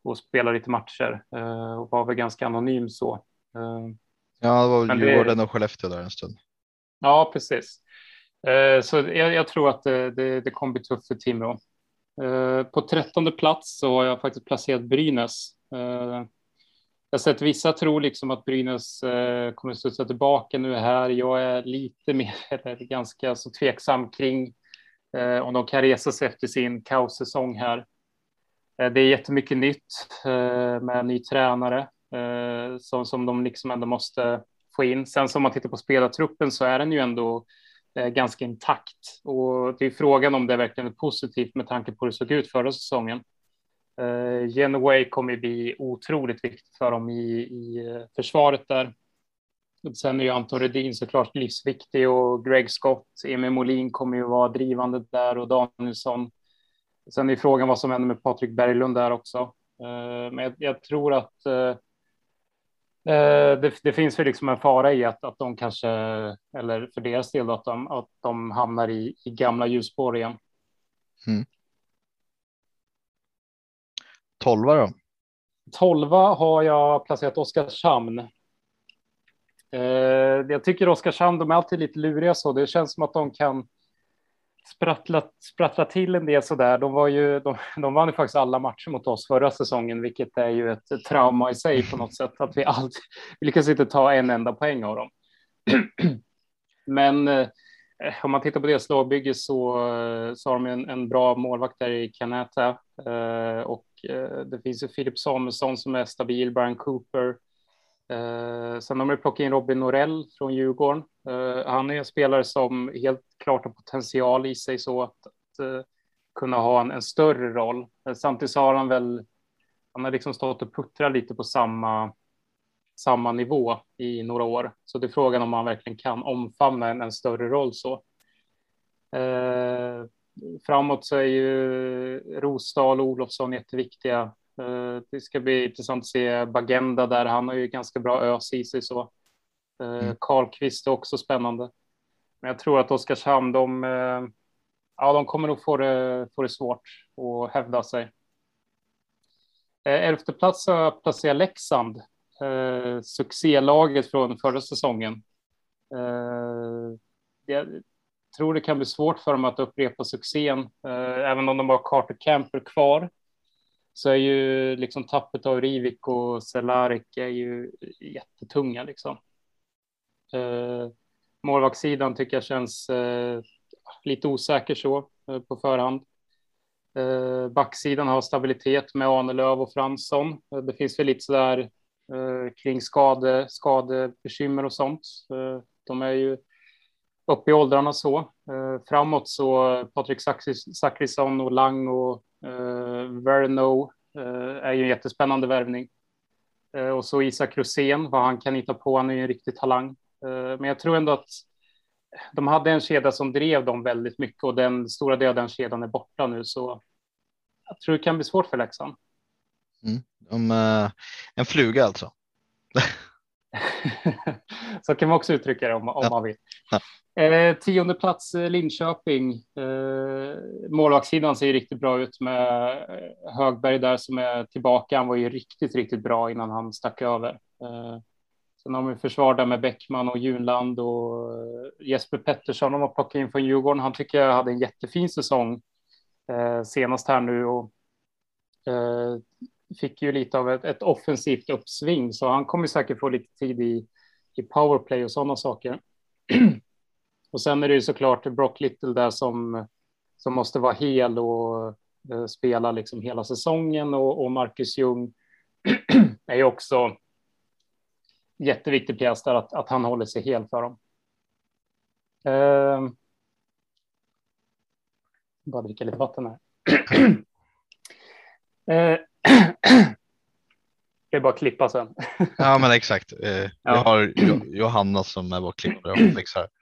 och spelade lite matcher eh, och var väl ganska anonym så. Eh, ja, det var väl Djurgården och Skellefteå där en stund. Ja, precis. Eh, så jag, jag, tror att det, det, det kommer bli tufft för Timrå. Eh, på trettonde plats så har jag faktiskt placerat Brynäs. Eh, jag har sett vissa tror liksom att Brynäs kommer kommer studsa tillbaka nu här. Jag är lite mer, eller ganska så tveksam kring om de kan resa sig efter sin kaossäsong här. Det är jättemycket nytt med ny tränare som, som de liksom ändå måste få in. Sen som man tittar på spelartruppen så är den ju ändå Eh, ganska intakt. Och det är frågan om det verkligen är positivt med tanke på hur det såg ut förra säsongen. Eh, Genoway kommer bli otroligt viktigt för dem i, i eh, försvaret där. Sen är ju Anton Rudin såklart livsviktig och Greg Scott, Emil Molin kommer ju vara drivande där och Danielsson. Sen är frågan vad som händer med Patrik Berglund där också. Eh, men jag, jag tror att det, det, finns ju liksom en fara i att, att de kanske, eller för deras del, att de, att de hamnar i, i gamla hjulspår igen. Mm. Tolva då? Tolva har jag placerat Oskarshamn. Eh, jag tycker Oskarshamn, de är alltid lite luriga så. Det känns som att de kan sprattlat sprattlat till en del så där. De, var ju, de, de vann ju faktiskt alla matcher mot oss förra säsongen, vilket är ju ett trauma i sig på något sätt, att vi alltid vi lyckas inte ta en enda poäng av dem. Men eh, om man tittar på deras lagbygge så, eh, så har de en, en bra målvakt där i Kanata eh, och eh, det finns ju Filip Samuelsson som är stabil, Brian Cooper, Eh, sen har man plockat in Robin Norell från Djurgården. Eh, han är en spelare som helt klart har potential i sig så att, att eh, kunna ha en, en, större roll. Samtidigt så har han väl, han har liksom stått och puttrat lite på samma, samma nivå i några år. Så det är frågan om han verkligen kan omfamna en, en större roll så. Eh, framåt så är ju Rosdahl och Olofsson jätteviktiga. Eh, det ska bli intressant att se Bagenda där. Han har ju ganska bra ös i sig så. Eh, mm. Karlqvist är också spännande. Men jag tror att Oskarshamn, de, eh, ja, de kommer nog få det, få det svårt att hävda sig. Eh, elfte plats har jag placerat Leksand, eh, succélaget från förra säsongen. Eh, jag tror det kan bli svårt för dem att upprepa succén, eh, även om de har Carter Camper kvar så är ju liksom tappet av Rivik och Cehlarik är ju jättetunga liksom. Eh, målvaktssidan tycker jag känns eh, lite osäker så eh, på förhand. Eh, backsidan har stabilitet med Ahnelöv och Fransson. Eh, det finns väl lite sådär eh, kring skade, skadebekymmer och sånt. Eh, de är ju uppe i åldrarna så. Eh, framåt så eh, Patrik Zackrisson och Lang och Uh, Verno eh, är ju en jättespännande värvning. Och så Isak Rosén, vad han kan hitta på. Han är ju en riktig talang men jag tror ändå att de hade en kedja som drev dem väldigt mycket och den stora delen av den kedjan är borta nu. Så jag tror det kan bli svårt för Leksand. Mm. De, en fluga alltså. så kan man också uttrycka det om, om ja. man vill. Ja. Eh, tionde plats eh, Linköping. Eh, målvaktssidan ser riktigt bra ut med eh, Högberg där som är tillbaka. Han var ju riktigt, riktigt bra innan han stack över. Eh, sen har vi försvar där med Bäckman och Junland och eh, Jesper Pettersson de har plockat in från Djurgården. Han tycker jag hade en jättefin säsong eh, senast här nu och eh, fick ju lite av ett, ett offensivt uppsving så han kommer säkert få lite tid i, i powerplay och sådana saker. Och sen är det ju såklart Brock Little där som, som måste vara hel och eh, spela liksom hela säsongen och, och Marcus Ljung är ju också jätteviktig pjäs där att, att han håller sig hel för dem. Eh, bara dricka lite vatten här. eh, det är bara klippa sen. ja, men exakt. Eh, ja. Jag har Johanna som är vår klippare och fixar.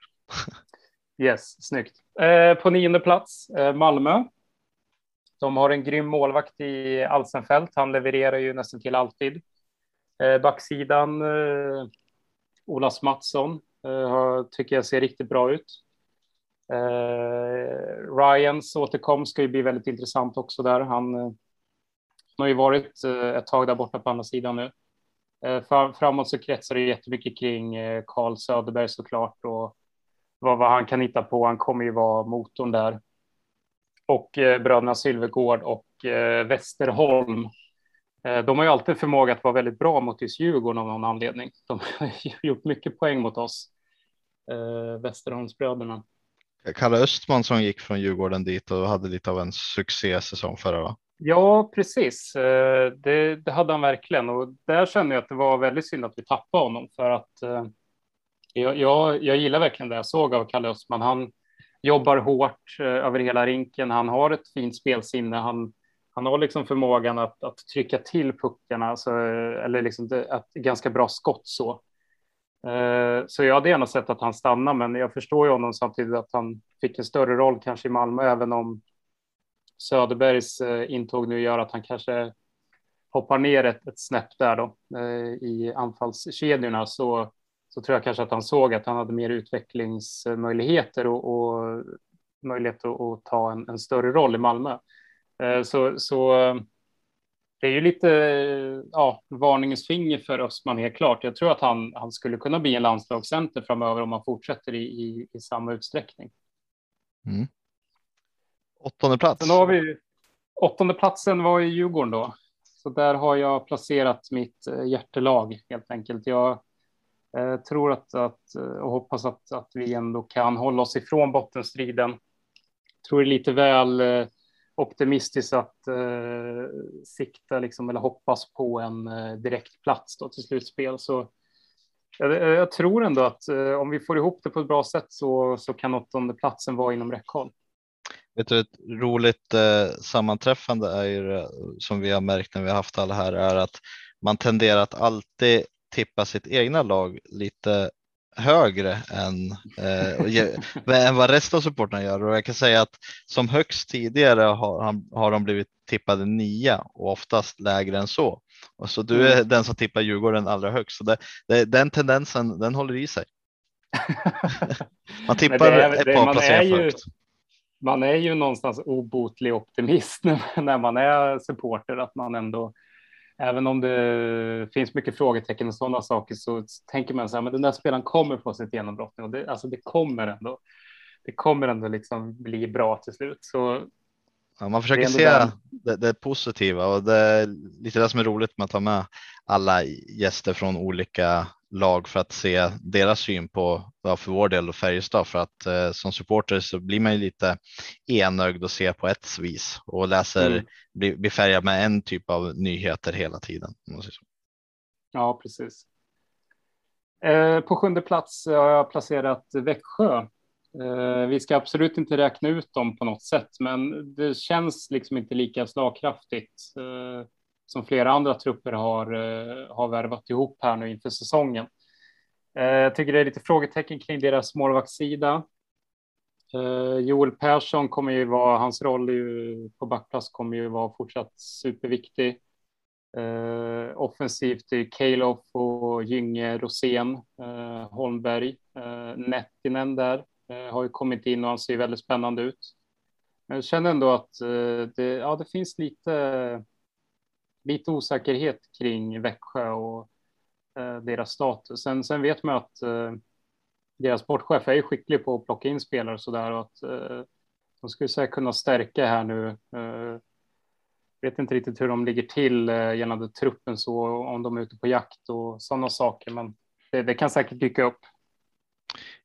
Yes, snyggt. Eh, på nionde plats, eh, Malmö. De har en grym målvakt i Alsenfelt. Han levererar ju nästan till alltid. Eh, backsidan, eh, Olas Mattsson, eh, tycker jag ser riktigt bra ut. Eh, Ryans återkomst ska ju bli väldigt intressant också där. Han, eh, han har ju varit eh, ett tag där borta på andra sidan nu. Eh, framåt så kretsar det jättemycket kring Karl Söderberg såklart och vad, vad han kan hitta på. Han kommer ju vara motorn där. Och eh, bröderna Sylvegård och eh, Västerholm. Eh, de har ju alltid förmåga att vara väldigt bra mot just Djurgården av någon anledning. De har gjort mycket poäng mot oss. Eh, Västerholmsbröderna. Kalle Östman som gick från Djurgården dit och hade lite av en succésäsong förra va? Ja, precis. Eh, det, det, hade han verkligen och där kände jag att det var väldigt synd att vi tappade honom för att jag, jag, jag gillar verkligen det jag såg av Kalle Östman. Han jobbar hårt över hela rinken. Han har ett fint spelsinne. Han, han har liksom förmågan att, att trycka till puckarna, alltså, eller liksom det, ett ganska bra skott så. Eh, så jag hade gärna sett att han stannar, men jag förstår ju honom samtidigt att han fick en större roll kanske i Malmö, även om Söderbergs eh, intåg nu gör att han kanske hoppar ner ett, ett snäpp där då eh, i anfallskedjorna så så tror jag kanske att han såg att han hade mer utvecklingsmöjligheter och, och möjlighet att, att ta en, en, större roll i Malmö. Eh, så, så det är ju lite ja, varningens finger för Östman helt klart. Jag tror att han, han skulle kunna bli en landslagscenter framöver om han fortsätter i, i, i samma utsträckning. Mm. Åttonde plats. Sen har vi, åttonde platsen var i Djurgården då. Så där har jag placerat mitt eh, hjärtelag helt enkelt. Jag Eh, tror att, att, eh, och hoppas att, att vi ändå kan hålla oss ifrån bottenstriden. Tror det är lite väl eh, optimistiskt att eh, sikta liksom, eller hoppas på en eh, direkt plats då till slutspel. Så Jag, jag tror ändå att eh, om vi får ihop det på ett bra sätt så, så kan åttondeplatsen vara inom räckhåll. Vet du, ett roligt eh, sammanträffande är ju som vi har märkt när vi har haft alla här är att man tenderar att alltid tippa sitt egna lag lite högre än, eh, än vad resten av supportrarna gör. Och jag kan säga att som högst tidigare har, har de blivit tippade nia och oftast lägre än så. Och så du är mm. den som tippar Djurgården allra högst. Så det, det, den tendensen den håller i sig. man tippar är, ett par placeringar högt. Man är ju någonstans obotlig optimist när man är supporter, att man ändå även om det finns mycket frågetecken och sådana saker så tänker man så här, men den där spelaren kommer få sitt genombrott och det, alltså det kommer ändå. Det kommer ändå liksom bli bra till slut. Så Ja, man försöker se det, det, positiva och det är lite det som är roligt med att ta med alla gäster från olika lag för att se deras syn på, ja, för vår del och Färjestad, för att eh, som supporter så blir man ju lite enögd och ser på ett vis och läser, mm. blir, blir färgad med en typ av nyheter hela tiden. Ja, precis. Eh, på sjunde plats har jag placerat Växjö. Eh, vi ska absolut inte räkna ut dem på något sätt, men det känns liksom inte lika slagkraftigt. Eh, som flera andra trupper har, eh, har värvat ihop här nu inför säsongen. Eh, jag tycker det är lite frågetecken kring deras målvaktssida. Eh, Joel Persson kommer ju vara, hans roll på backplats kommer ju vara fortsatt superviktig. offensivt är Kalof och Gynge Rosén, Holmberg, Nettinen där har ju kommit in och han ser väldigt spännande ut. Men Jag känner ändå att det, ja, det finns lite lite osäkerhet kring Växjö och eh, deras status. Sen, sen vet man att eh, deras sportchef är skicklig på att plocka in spelare och så där och att eh, de skulle säkert kunna stärka här nu. Eh, vet inte riktigt hur de ligger till eh, gällande truppen så om de är ute på jakt och sådana saker, men det, det kan säkert dyka upp.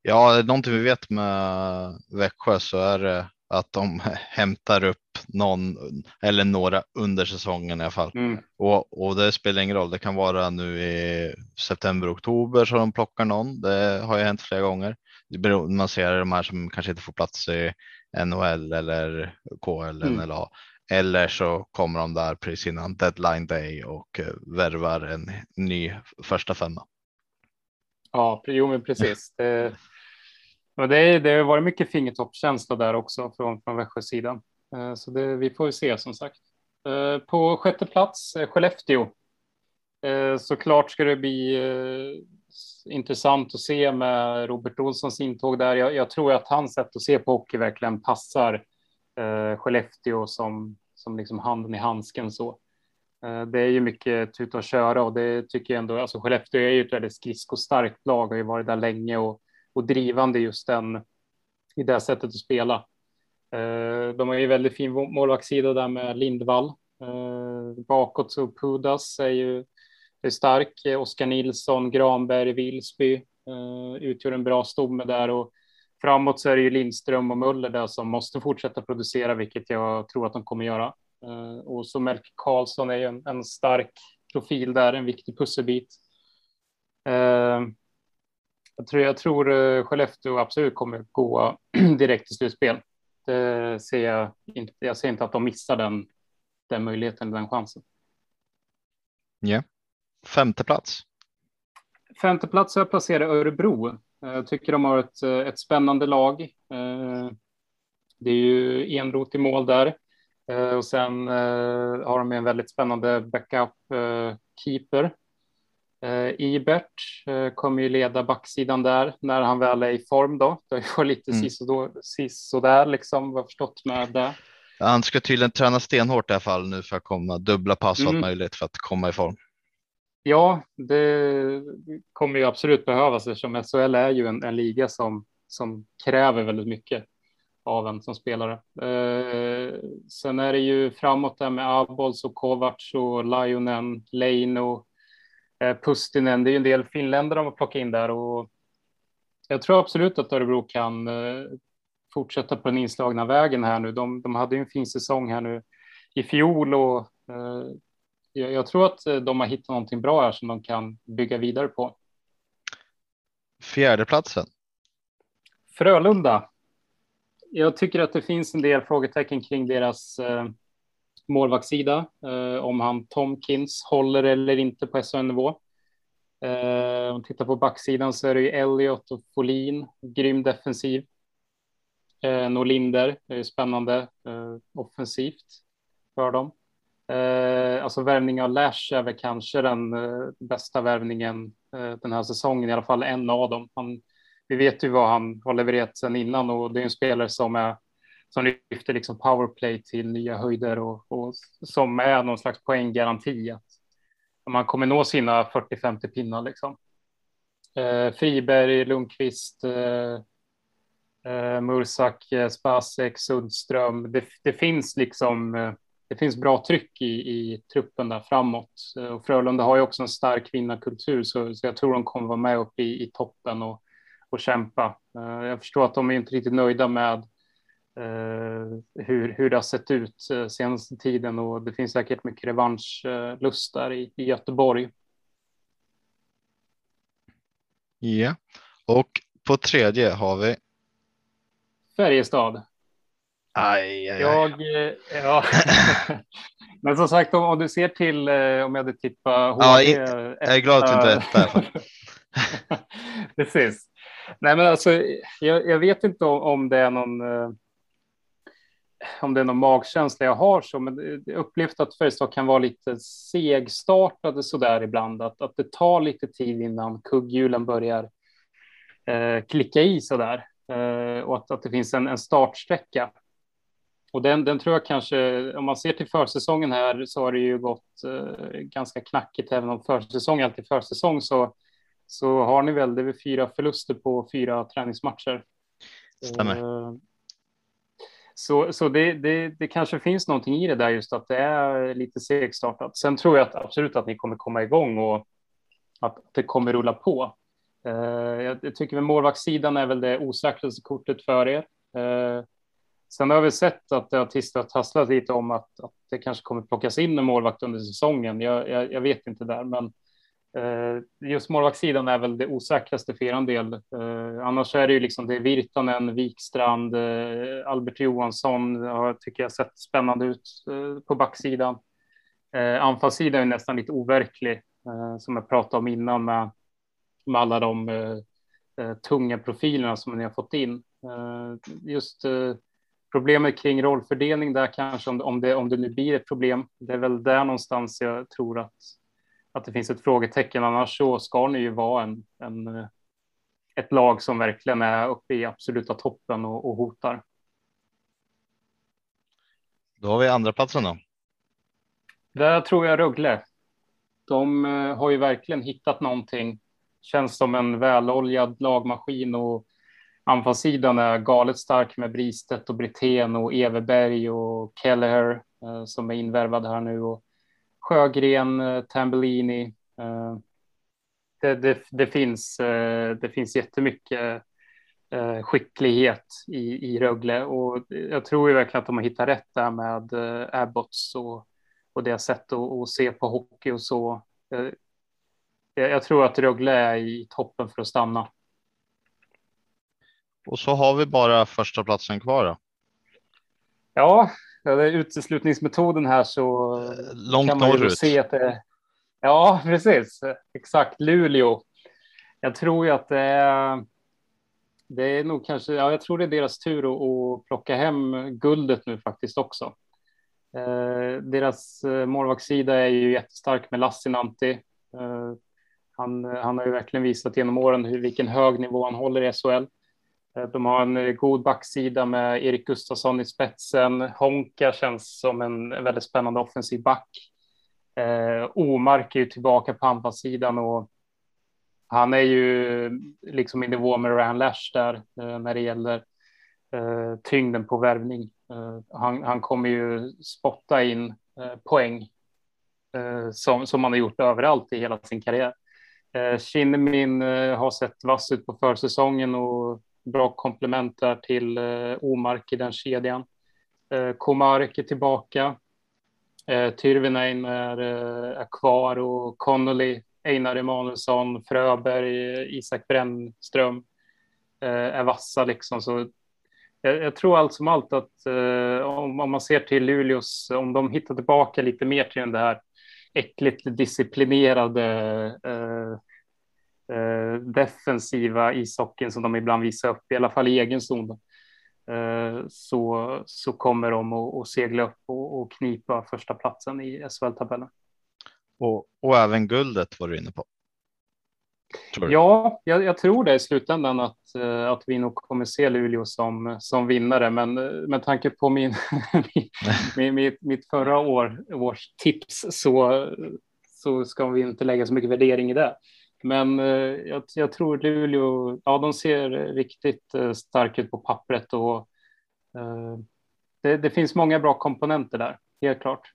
Ja, någonting vi vet med Växjö så är det att de hämtar upp någon eller några under säsongen i alla fall. Mm. Och, och det spelar ingen roll. Det kan vara nu i september, oktober så de plockar någon. Det har ju hänt flera gånger. Man ser de här som kanske inte får plats i NHL eller KL mm. eller A. Eller så kommer de där precis innan deadline day och eh, värvar en ny första femma. Ja, jo, men precis. Det, och det, det har varit mycket fingertoppskänsla där också från, från Växjösidan. Eh, så det, vi får se som sagt. Eh, på sjätte plats Skellefteå. Eh, såklart ska det bli intressant att se med Robert Olssons intåg där. Jag, jag tror att hans sätt att se på hockey verkligen passar Skellefteå som, som liksom handen i handsken så. Det är ju mycket tuta och köra och det tycker jag ändå. Alltså Skellefteå är ju ett väldigt skridskostarkt lag och har ju varit där länge och och drivande just den i det sättet att spela. Eh, de har ju väldigt fin målvaktssida där med Lindvall. Eh, bakåt så Pudas är ju är stark. Oskar Nilsson, Granberg, Vilsby eh, utgör en bra stomme där och framåt så är det ju Lindström och Möller där som måste fortsätta producera, vilket jag tror att de kommer göra. Och så Melker Karlsson är ju en, en stark profil där, en viktig pusselbit jag tror, jag tror eh, Skellefteå absolut kommer gå direkt till slutspel. Det ser jag inte. Jag ser inte att de missar den, den möjligheten, den chansen. Ja, femte plats. Femte plats har jag placerat Örebro. Jag tycker de har ett, ett spännande lag. Eh, det är ju Enrot i mål där eh, och sen har de en väldigt spännande backup keeper Eh, Ibert eh, kommer ju leda backsidan där när han väl är i form då. Det har ju lite mm. sisådär liksom, vad jag förstått med det. Han ska tydligen träna stenhårt i alla fall nu för att komma dubbla pass och mm. möjligt för att komma i form. Ja, det kommer ju absolut behövas eftersom SHL är ju en, en liga som, som kräver väldigt mycket av en som spelare. Eh, sen är det ju framåt där med Abols och Kovacs och Lionen, Leino, Eh, Pustinen. Det är ju en del finländare de har plockat in där och jag tror absolut att Örebro kan eh, fortsätta på den inslagna vägen här nu. De, de hade ju en fin säsong här nu i fjol och eh, jag, jag, tror att de har hittat någonting bra här som de kan bygga vidare på. Fjärdeplatsen. Frölunda. Jag tycker att det finns en del frågetecken kring deras eh, målvaktssida. Eh, om han Tomkins håller eller inte på SHL-nivå. Eh, om tittar på backsidan så är det ju Elliot och Folin, grym defensiv. Eh, Norlinder, det är spännande eh, offensivt för dem. Eh, alltså värvning av Lash är väl kanske den eh, bästa värvningen eh, den här säsongen, i alla fall en av dem. Han, vi vet ju vad han har levererat sedan innan och det är en spelare som är som lyfter liksom powerplay till nya höjder och, och som är någon slags poänggaranti att man kommer nå sina 40-50 pinnar liksom. Eh, Friberg, Lundqvist, eh, eh, Mursak, eh, Spasek, Sundström. Det, det finns liksom eh, det finns bra tryck i, i truppen där framåt. Eh, och Frölunda har ju också en stark vinnarkultur så, så jag tror de kommer vara med upp i, i toppen och, och kämpa. Eh, jag förstår att de är inte riktigt nöjda med hur, hur det har sett ut senaste tiden och det finns säkert mycket revanschlust där i, i Göteborg. Ja, och på tredje har vi Färjestad. Aj, aj, aj. Jag, eh, ja. Men som sagt, om, om, du ser till eh, om jag hade tippat. Ja, jag är glad att du inte är etta. Precis. Nej, men alltså, jag, jag vet inte om, om, det är någon eh, om det är någon magkänsla jag har så, men upplevt att Färjestad kan vara lite segstartade så där ibland, att, att det tar lite tid innan kugghjulen börjar eh, klicka i så där eh, och att, att det finns en, en startsträcka. Och den, den tror jag kanske, om man ser till försäsongen här så har det ju gått eh, ganska knackigt, även om försäsong alltid försäsong så, så har ni väl, det är väl fyra förluster på fyra träningsmatcher. Stämmer. Så, så det, det, det, kanske finns någonting i det där just att det är lite segstartat. Sen tror jag att absolut att ni kommer komma igång och att det kommer rulla på. Eh, jag tycker med målvaktssidan är väl det osäkraste kortet för er. Eh, sen har vi sett att det har tisslat, tasslat lite om att, att det kanske kommer plockas in en målvakt under säsongen. Jag, jag, jag vet inte där, men Eh, just målvaktssidan är väl det osäkraste för er del. Eh, annars är det ju liksom det är Virtanen, Wikstrand, eh, Albert Johansson har, tycker jag sett spännande ut på backsidan. Anfallssidan är nästan lite overklig som jag pratade om innan med, med alla de tunga profilerna som ni har fått in. Just problemet kring rollfördelning där kanske om, om, det, om det nu blir ett problem. Det är väl där någonstans jag tror att att det finns ett frågetecken. Annars så ska ni ju vara en, en, eh, ett lag som verkligen är uppe i absoluta toppen och, och hotar. Då har vi andra platsen då. Där tror jag Rögle. De uh, har ju verkligen hittat någonting. Känns som en väloljad lagmaskin och anfallssidan är galet stark med Bristet och Brithén och Everberg och Kelleher uh, som är invärvad här nu och Sjögren, eh, Tambellini. Eh, det, det, det, finns, eh, det finns jättemycket skicklighet i, i Rögle och jag tror ju verkligen att de har hittat rätt där med Abbots och, och deras sätt att, se på hockey och så. Jag, jag tror att Rögle är i toppen för att stanna. Och så har vi bara första platsen kvar då. Ja, Är uteslutningsmetoden här så Långt kan man ju norrut. se att det Ja, precis. Exakt. Luleå. Jag tror ju att det är. Det är nog kanske. Ja, jag tror det är deras tur att, att plocka hem guldet nu faktiskt också. Eh, deras eh, målvaktssida är ju jättestark med Lassinantti. Eh, han, han har ju verkligen visat genom åren hur, vilken hög nivå han håller i SHL. Eh, de har en eh, god backsida med Erik Gustafsson i spetsen. Honka känns som en väldigt spännande offensiv back. Eh, Omark är ju tillbaka på anfallssidan och han är ju liksom i nivå med Ryan Lash där eh, när det gäller eh, tyngden på värvning. Eh, han, han kommer ju spotta in eh, poäng eh, som, som man har gjort överallt i hela sin karriär. Eh, Kinnemin har sett vass ut på försäsongen och bra komplement där till eh, Omark i den kedjan. Eh, Komarek är tillbaka. Eh, Tyrvinen är, eh, är kvar och Connolly Einar Emanuelsson, Fröberg, eh, Isak Brännström eh, är vassa liksom. Så jag, jag, tror allt som allt att eh, om, om, man ser till Luleås, om de hittar tillbaka lite mer till den här äckligt disciplinerade eh, eh, defensiva ishockeyn som de ibland visar upp, i alla fall i egen zon, eh, så, så kommer de att, segla upp och, och knipa första platsen i SHL-tabellen. Och, och även guldet var du inne på. Ja, jag, jag, tror det i slutändan att, eh, att vi nog kommer se Luleå som, som vinnare, men med tanke på min, min, mitt, mitt förra år, års tips så, så ska vi inte lägga så mycket värdering i det. Men eh, jag, jag tror Luleå, ja, de ser riktigt starka ut på pappret och uh, det, det, finns många bra komponenter där, helt klart.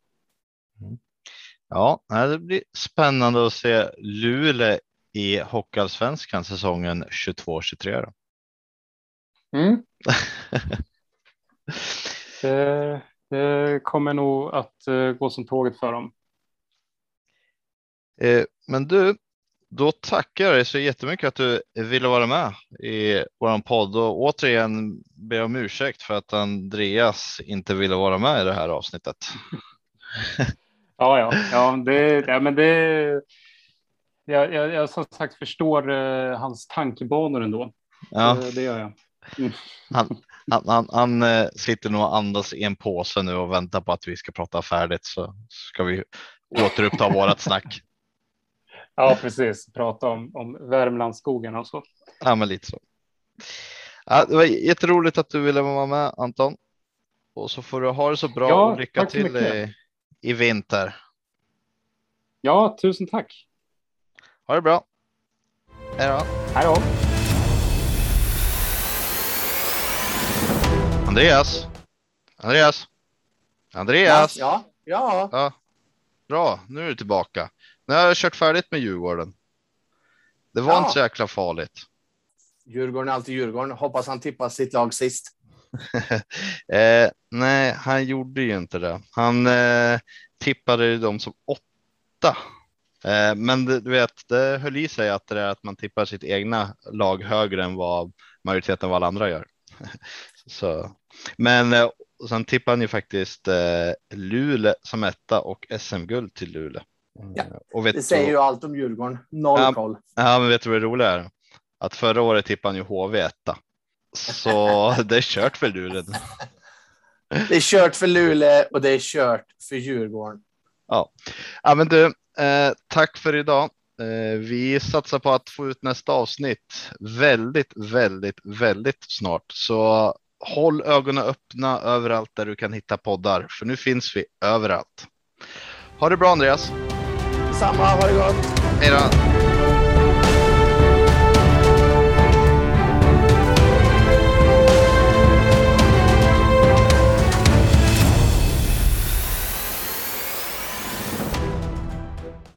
Mm. Ja, det blir spännande att se Luleå i Hockeyallsvenskan säsongen 22-23. Mm. det, det, kommer nog att gå som tåget för dem. Eh, men du, då tackar jag dig så jättemycket att du ville vara med i vår podd och återigen ber om ursäkt för att Andreas inte ville vara med i det här avsnittet. ja, ja, ja, det, ja men det, jag, jag, jag som sagt förstår uh, hans tankebanor ändå. Ja. Det, det gör jag. Mm. Han, han, han, han uh, sitter nog och andas i en påse nu och väntar på att vi ska prata färdigt så ska vi återuppta vårat snack. Ja, precis. Prata om, om Värmlandsskogen och så. Ja, men lite så. Ja, det var jätteroligt att du ville vara med Anton. Och så får du ha det så bra ja, och lycka till i, i vinter. Ja, tusen tack. Ha det bra. Hej då. Hej då. Andreas. Andreas. Andreas. Ja, ja. ja. Bra, nu är du tillbaka. Nu har jag kört färdigt med Djurgården. Det var ja. inte så jäkla farligt. Djurgården är alltid Djurgården. Hoppas han tippar sitt lag sist. eh, nej, han gjorde ju inte det. Han eh, tippade dem som åtta Eh, men du vet, det höll i sig att det är att man tippar sitt egna lag högre än vad majoriteten av alla andra gör. Så, men eh, sen tippar han ju faktiskt eh, Luleå som etta och SM-guld till Luleå. Ja, och vet det säger ju allt om Djurgården. Noll ja, koll. Ja, men vet du vad det roliga är? Att förra året tippade han ju HV etta. Så det är kört för Luleå. Det är kört för Luleå och det är kört för Djurgården. Ja, ja men du, Eh, tack för idag. Eh, vi satsar på att få ut nästa avsnitt väldigt, väldigt, väldigt snart. Så håll ögonen öppna överallt där du kan hitta poddar, för nu finns vi överallt. Ha det bra Andreas. Detsamma, ha det gott! Hej då!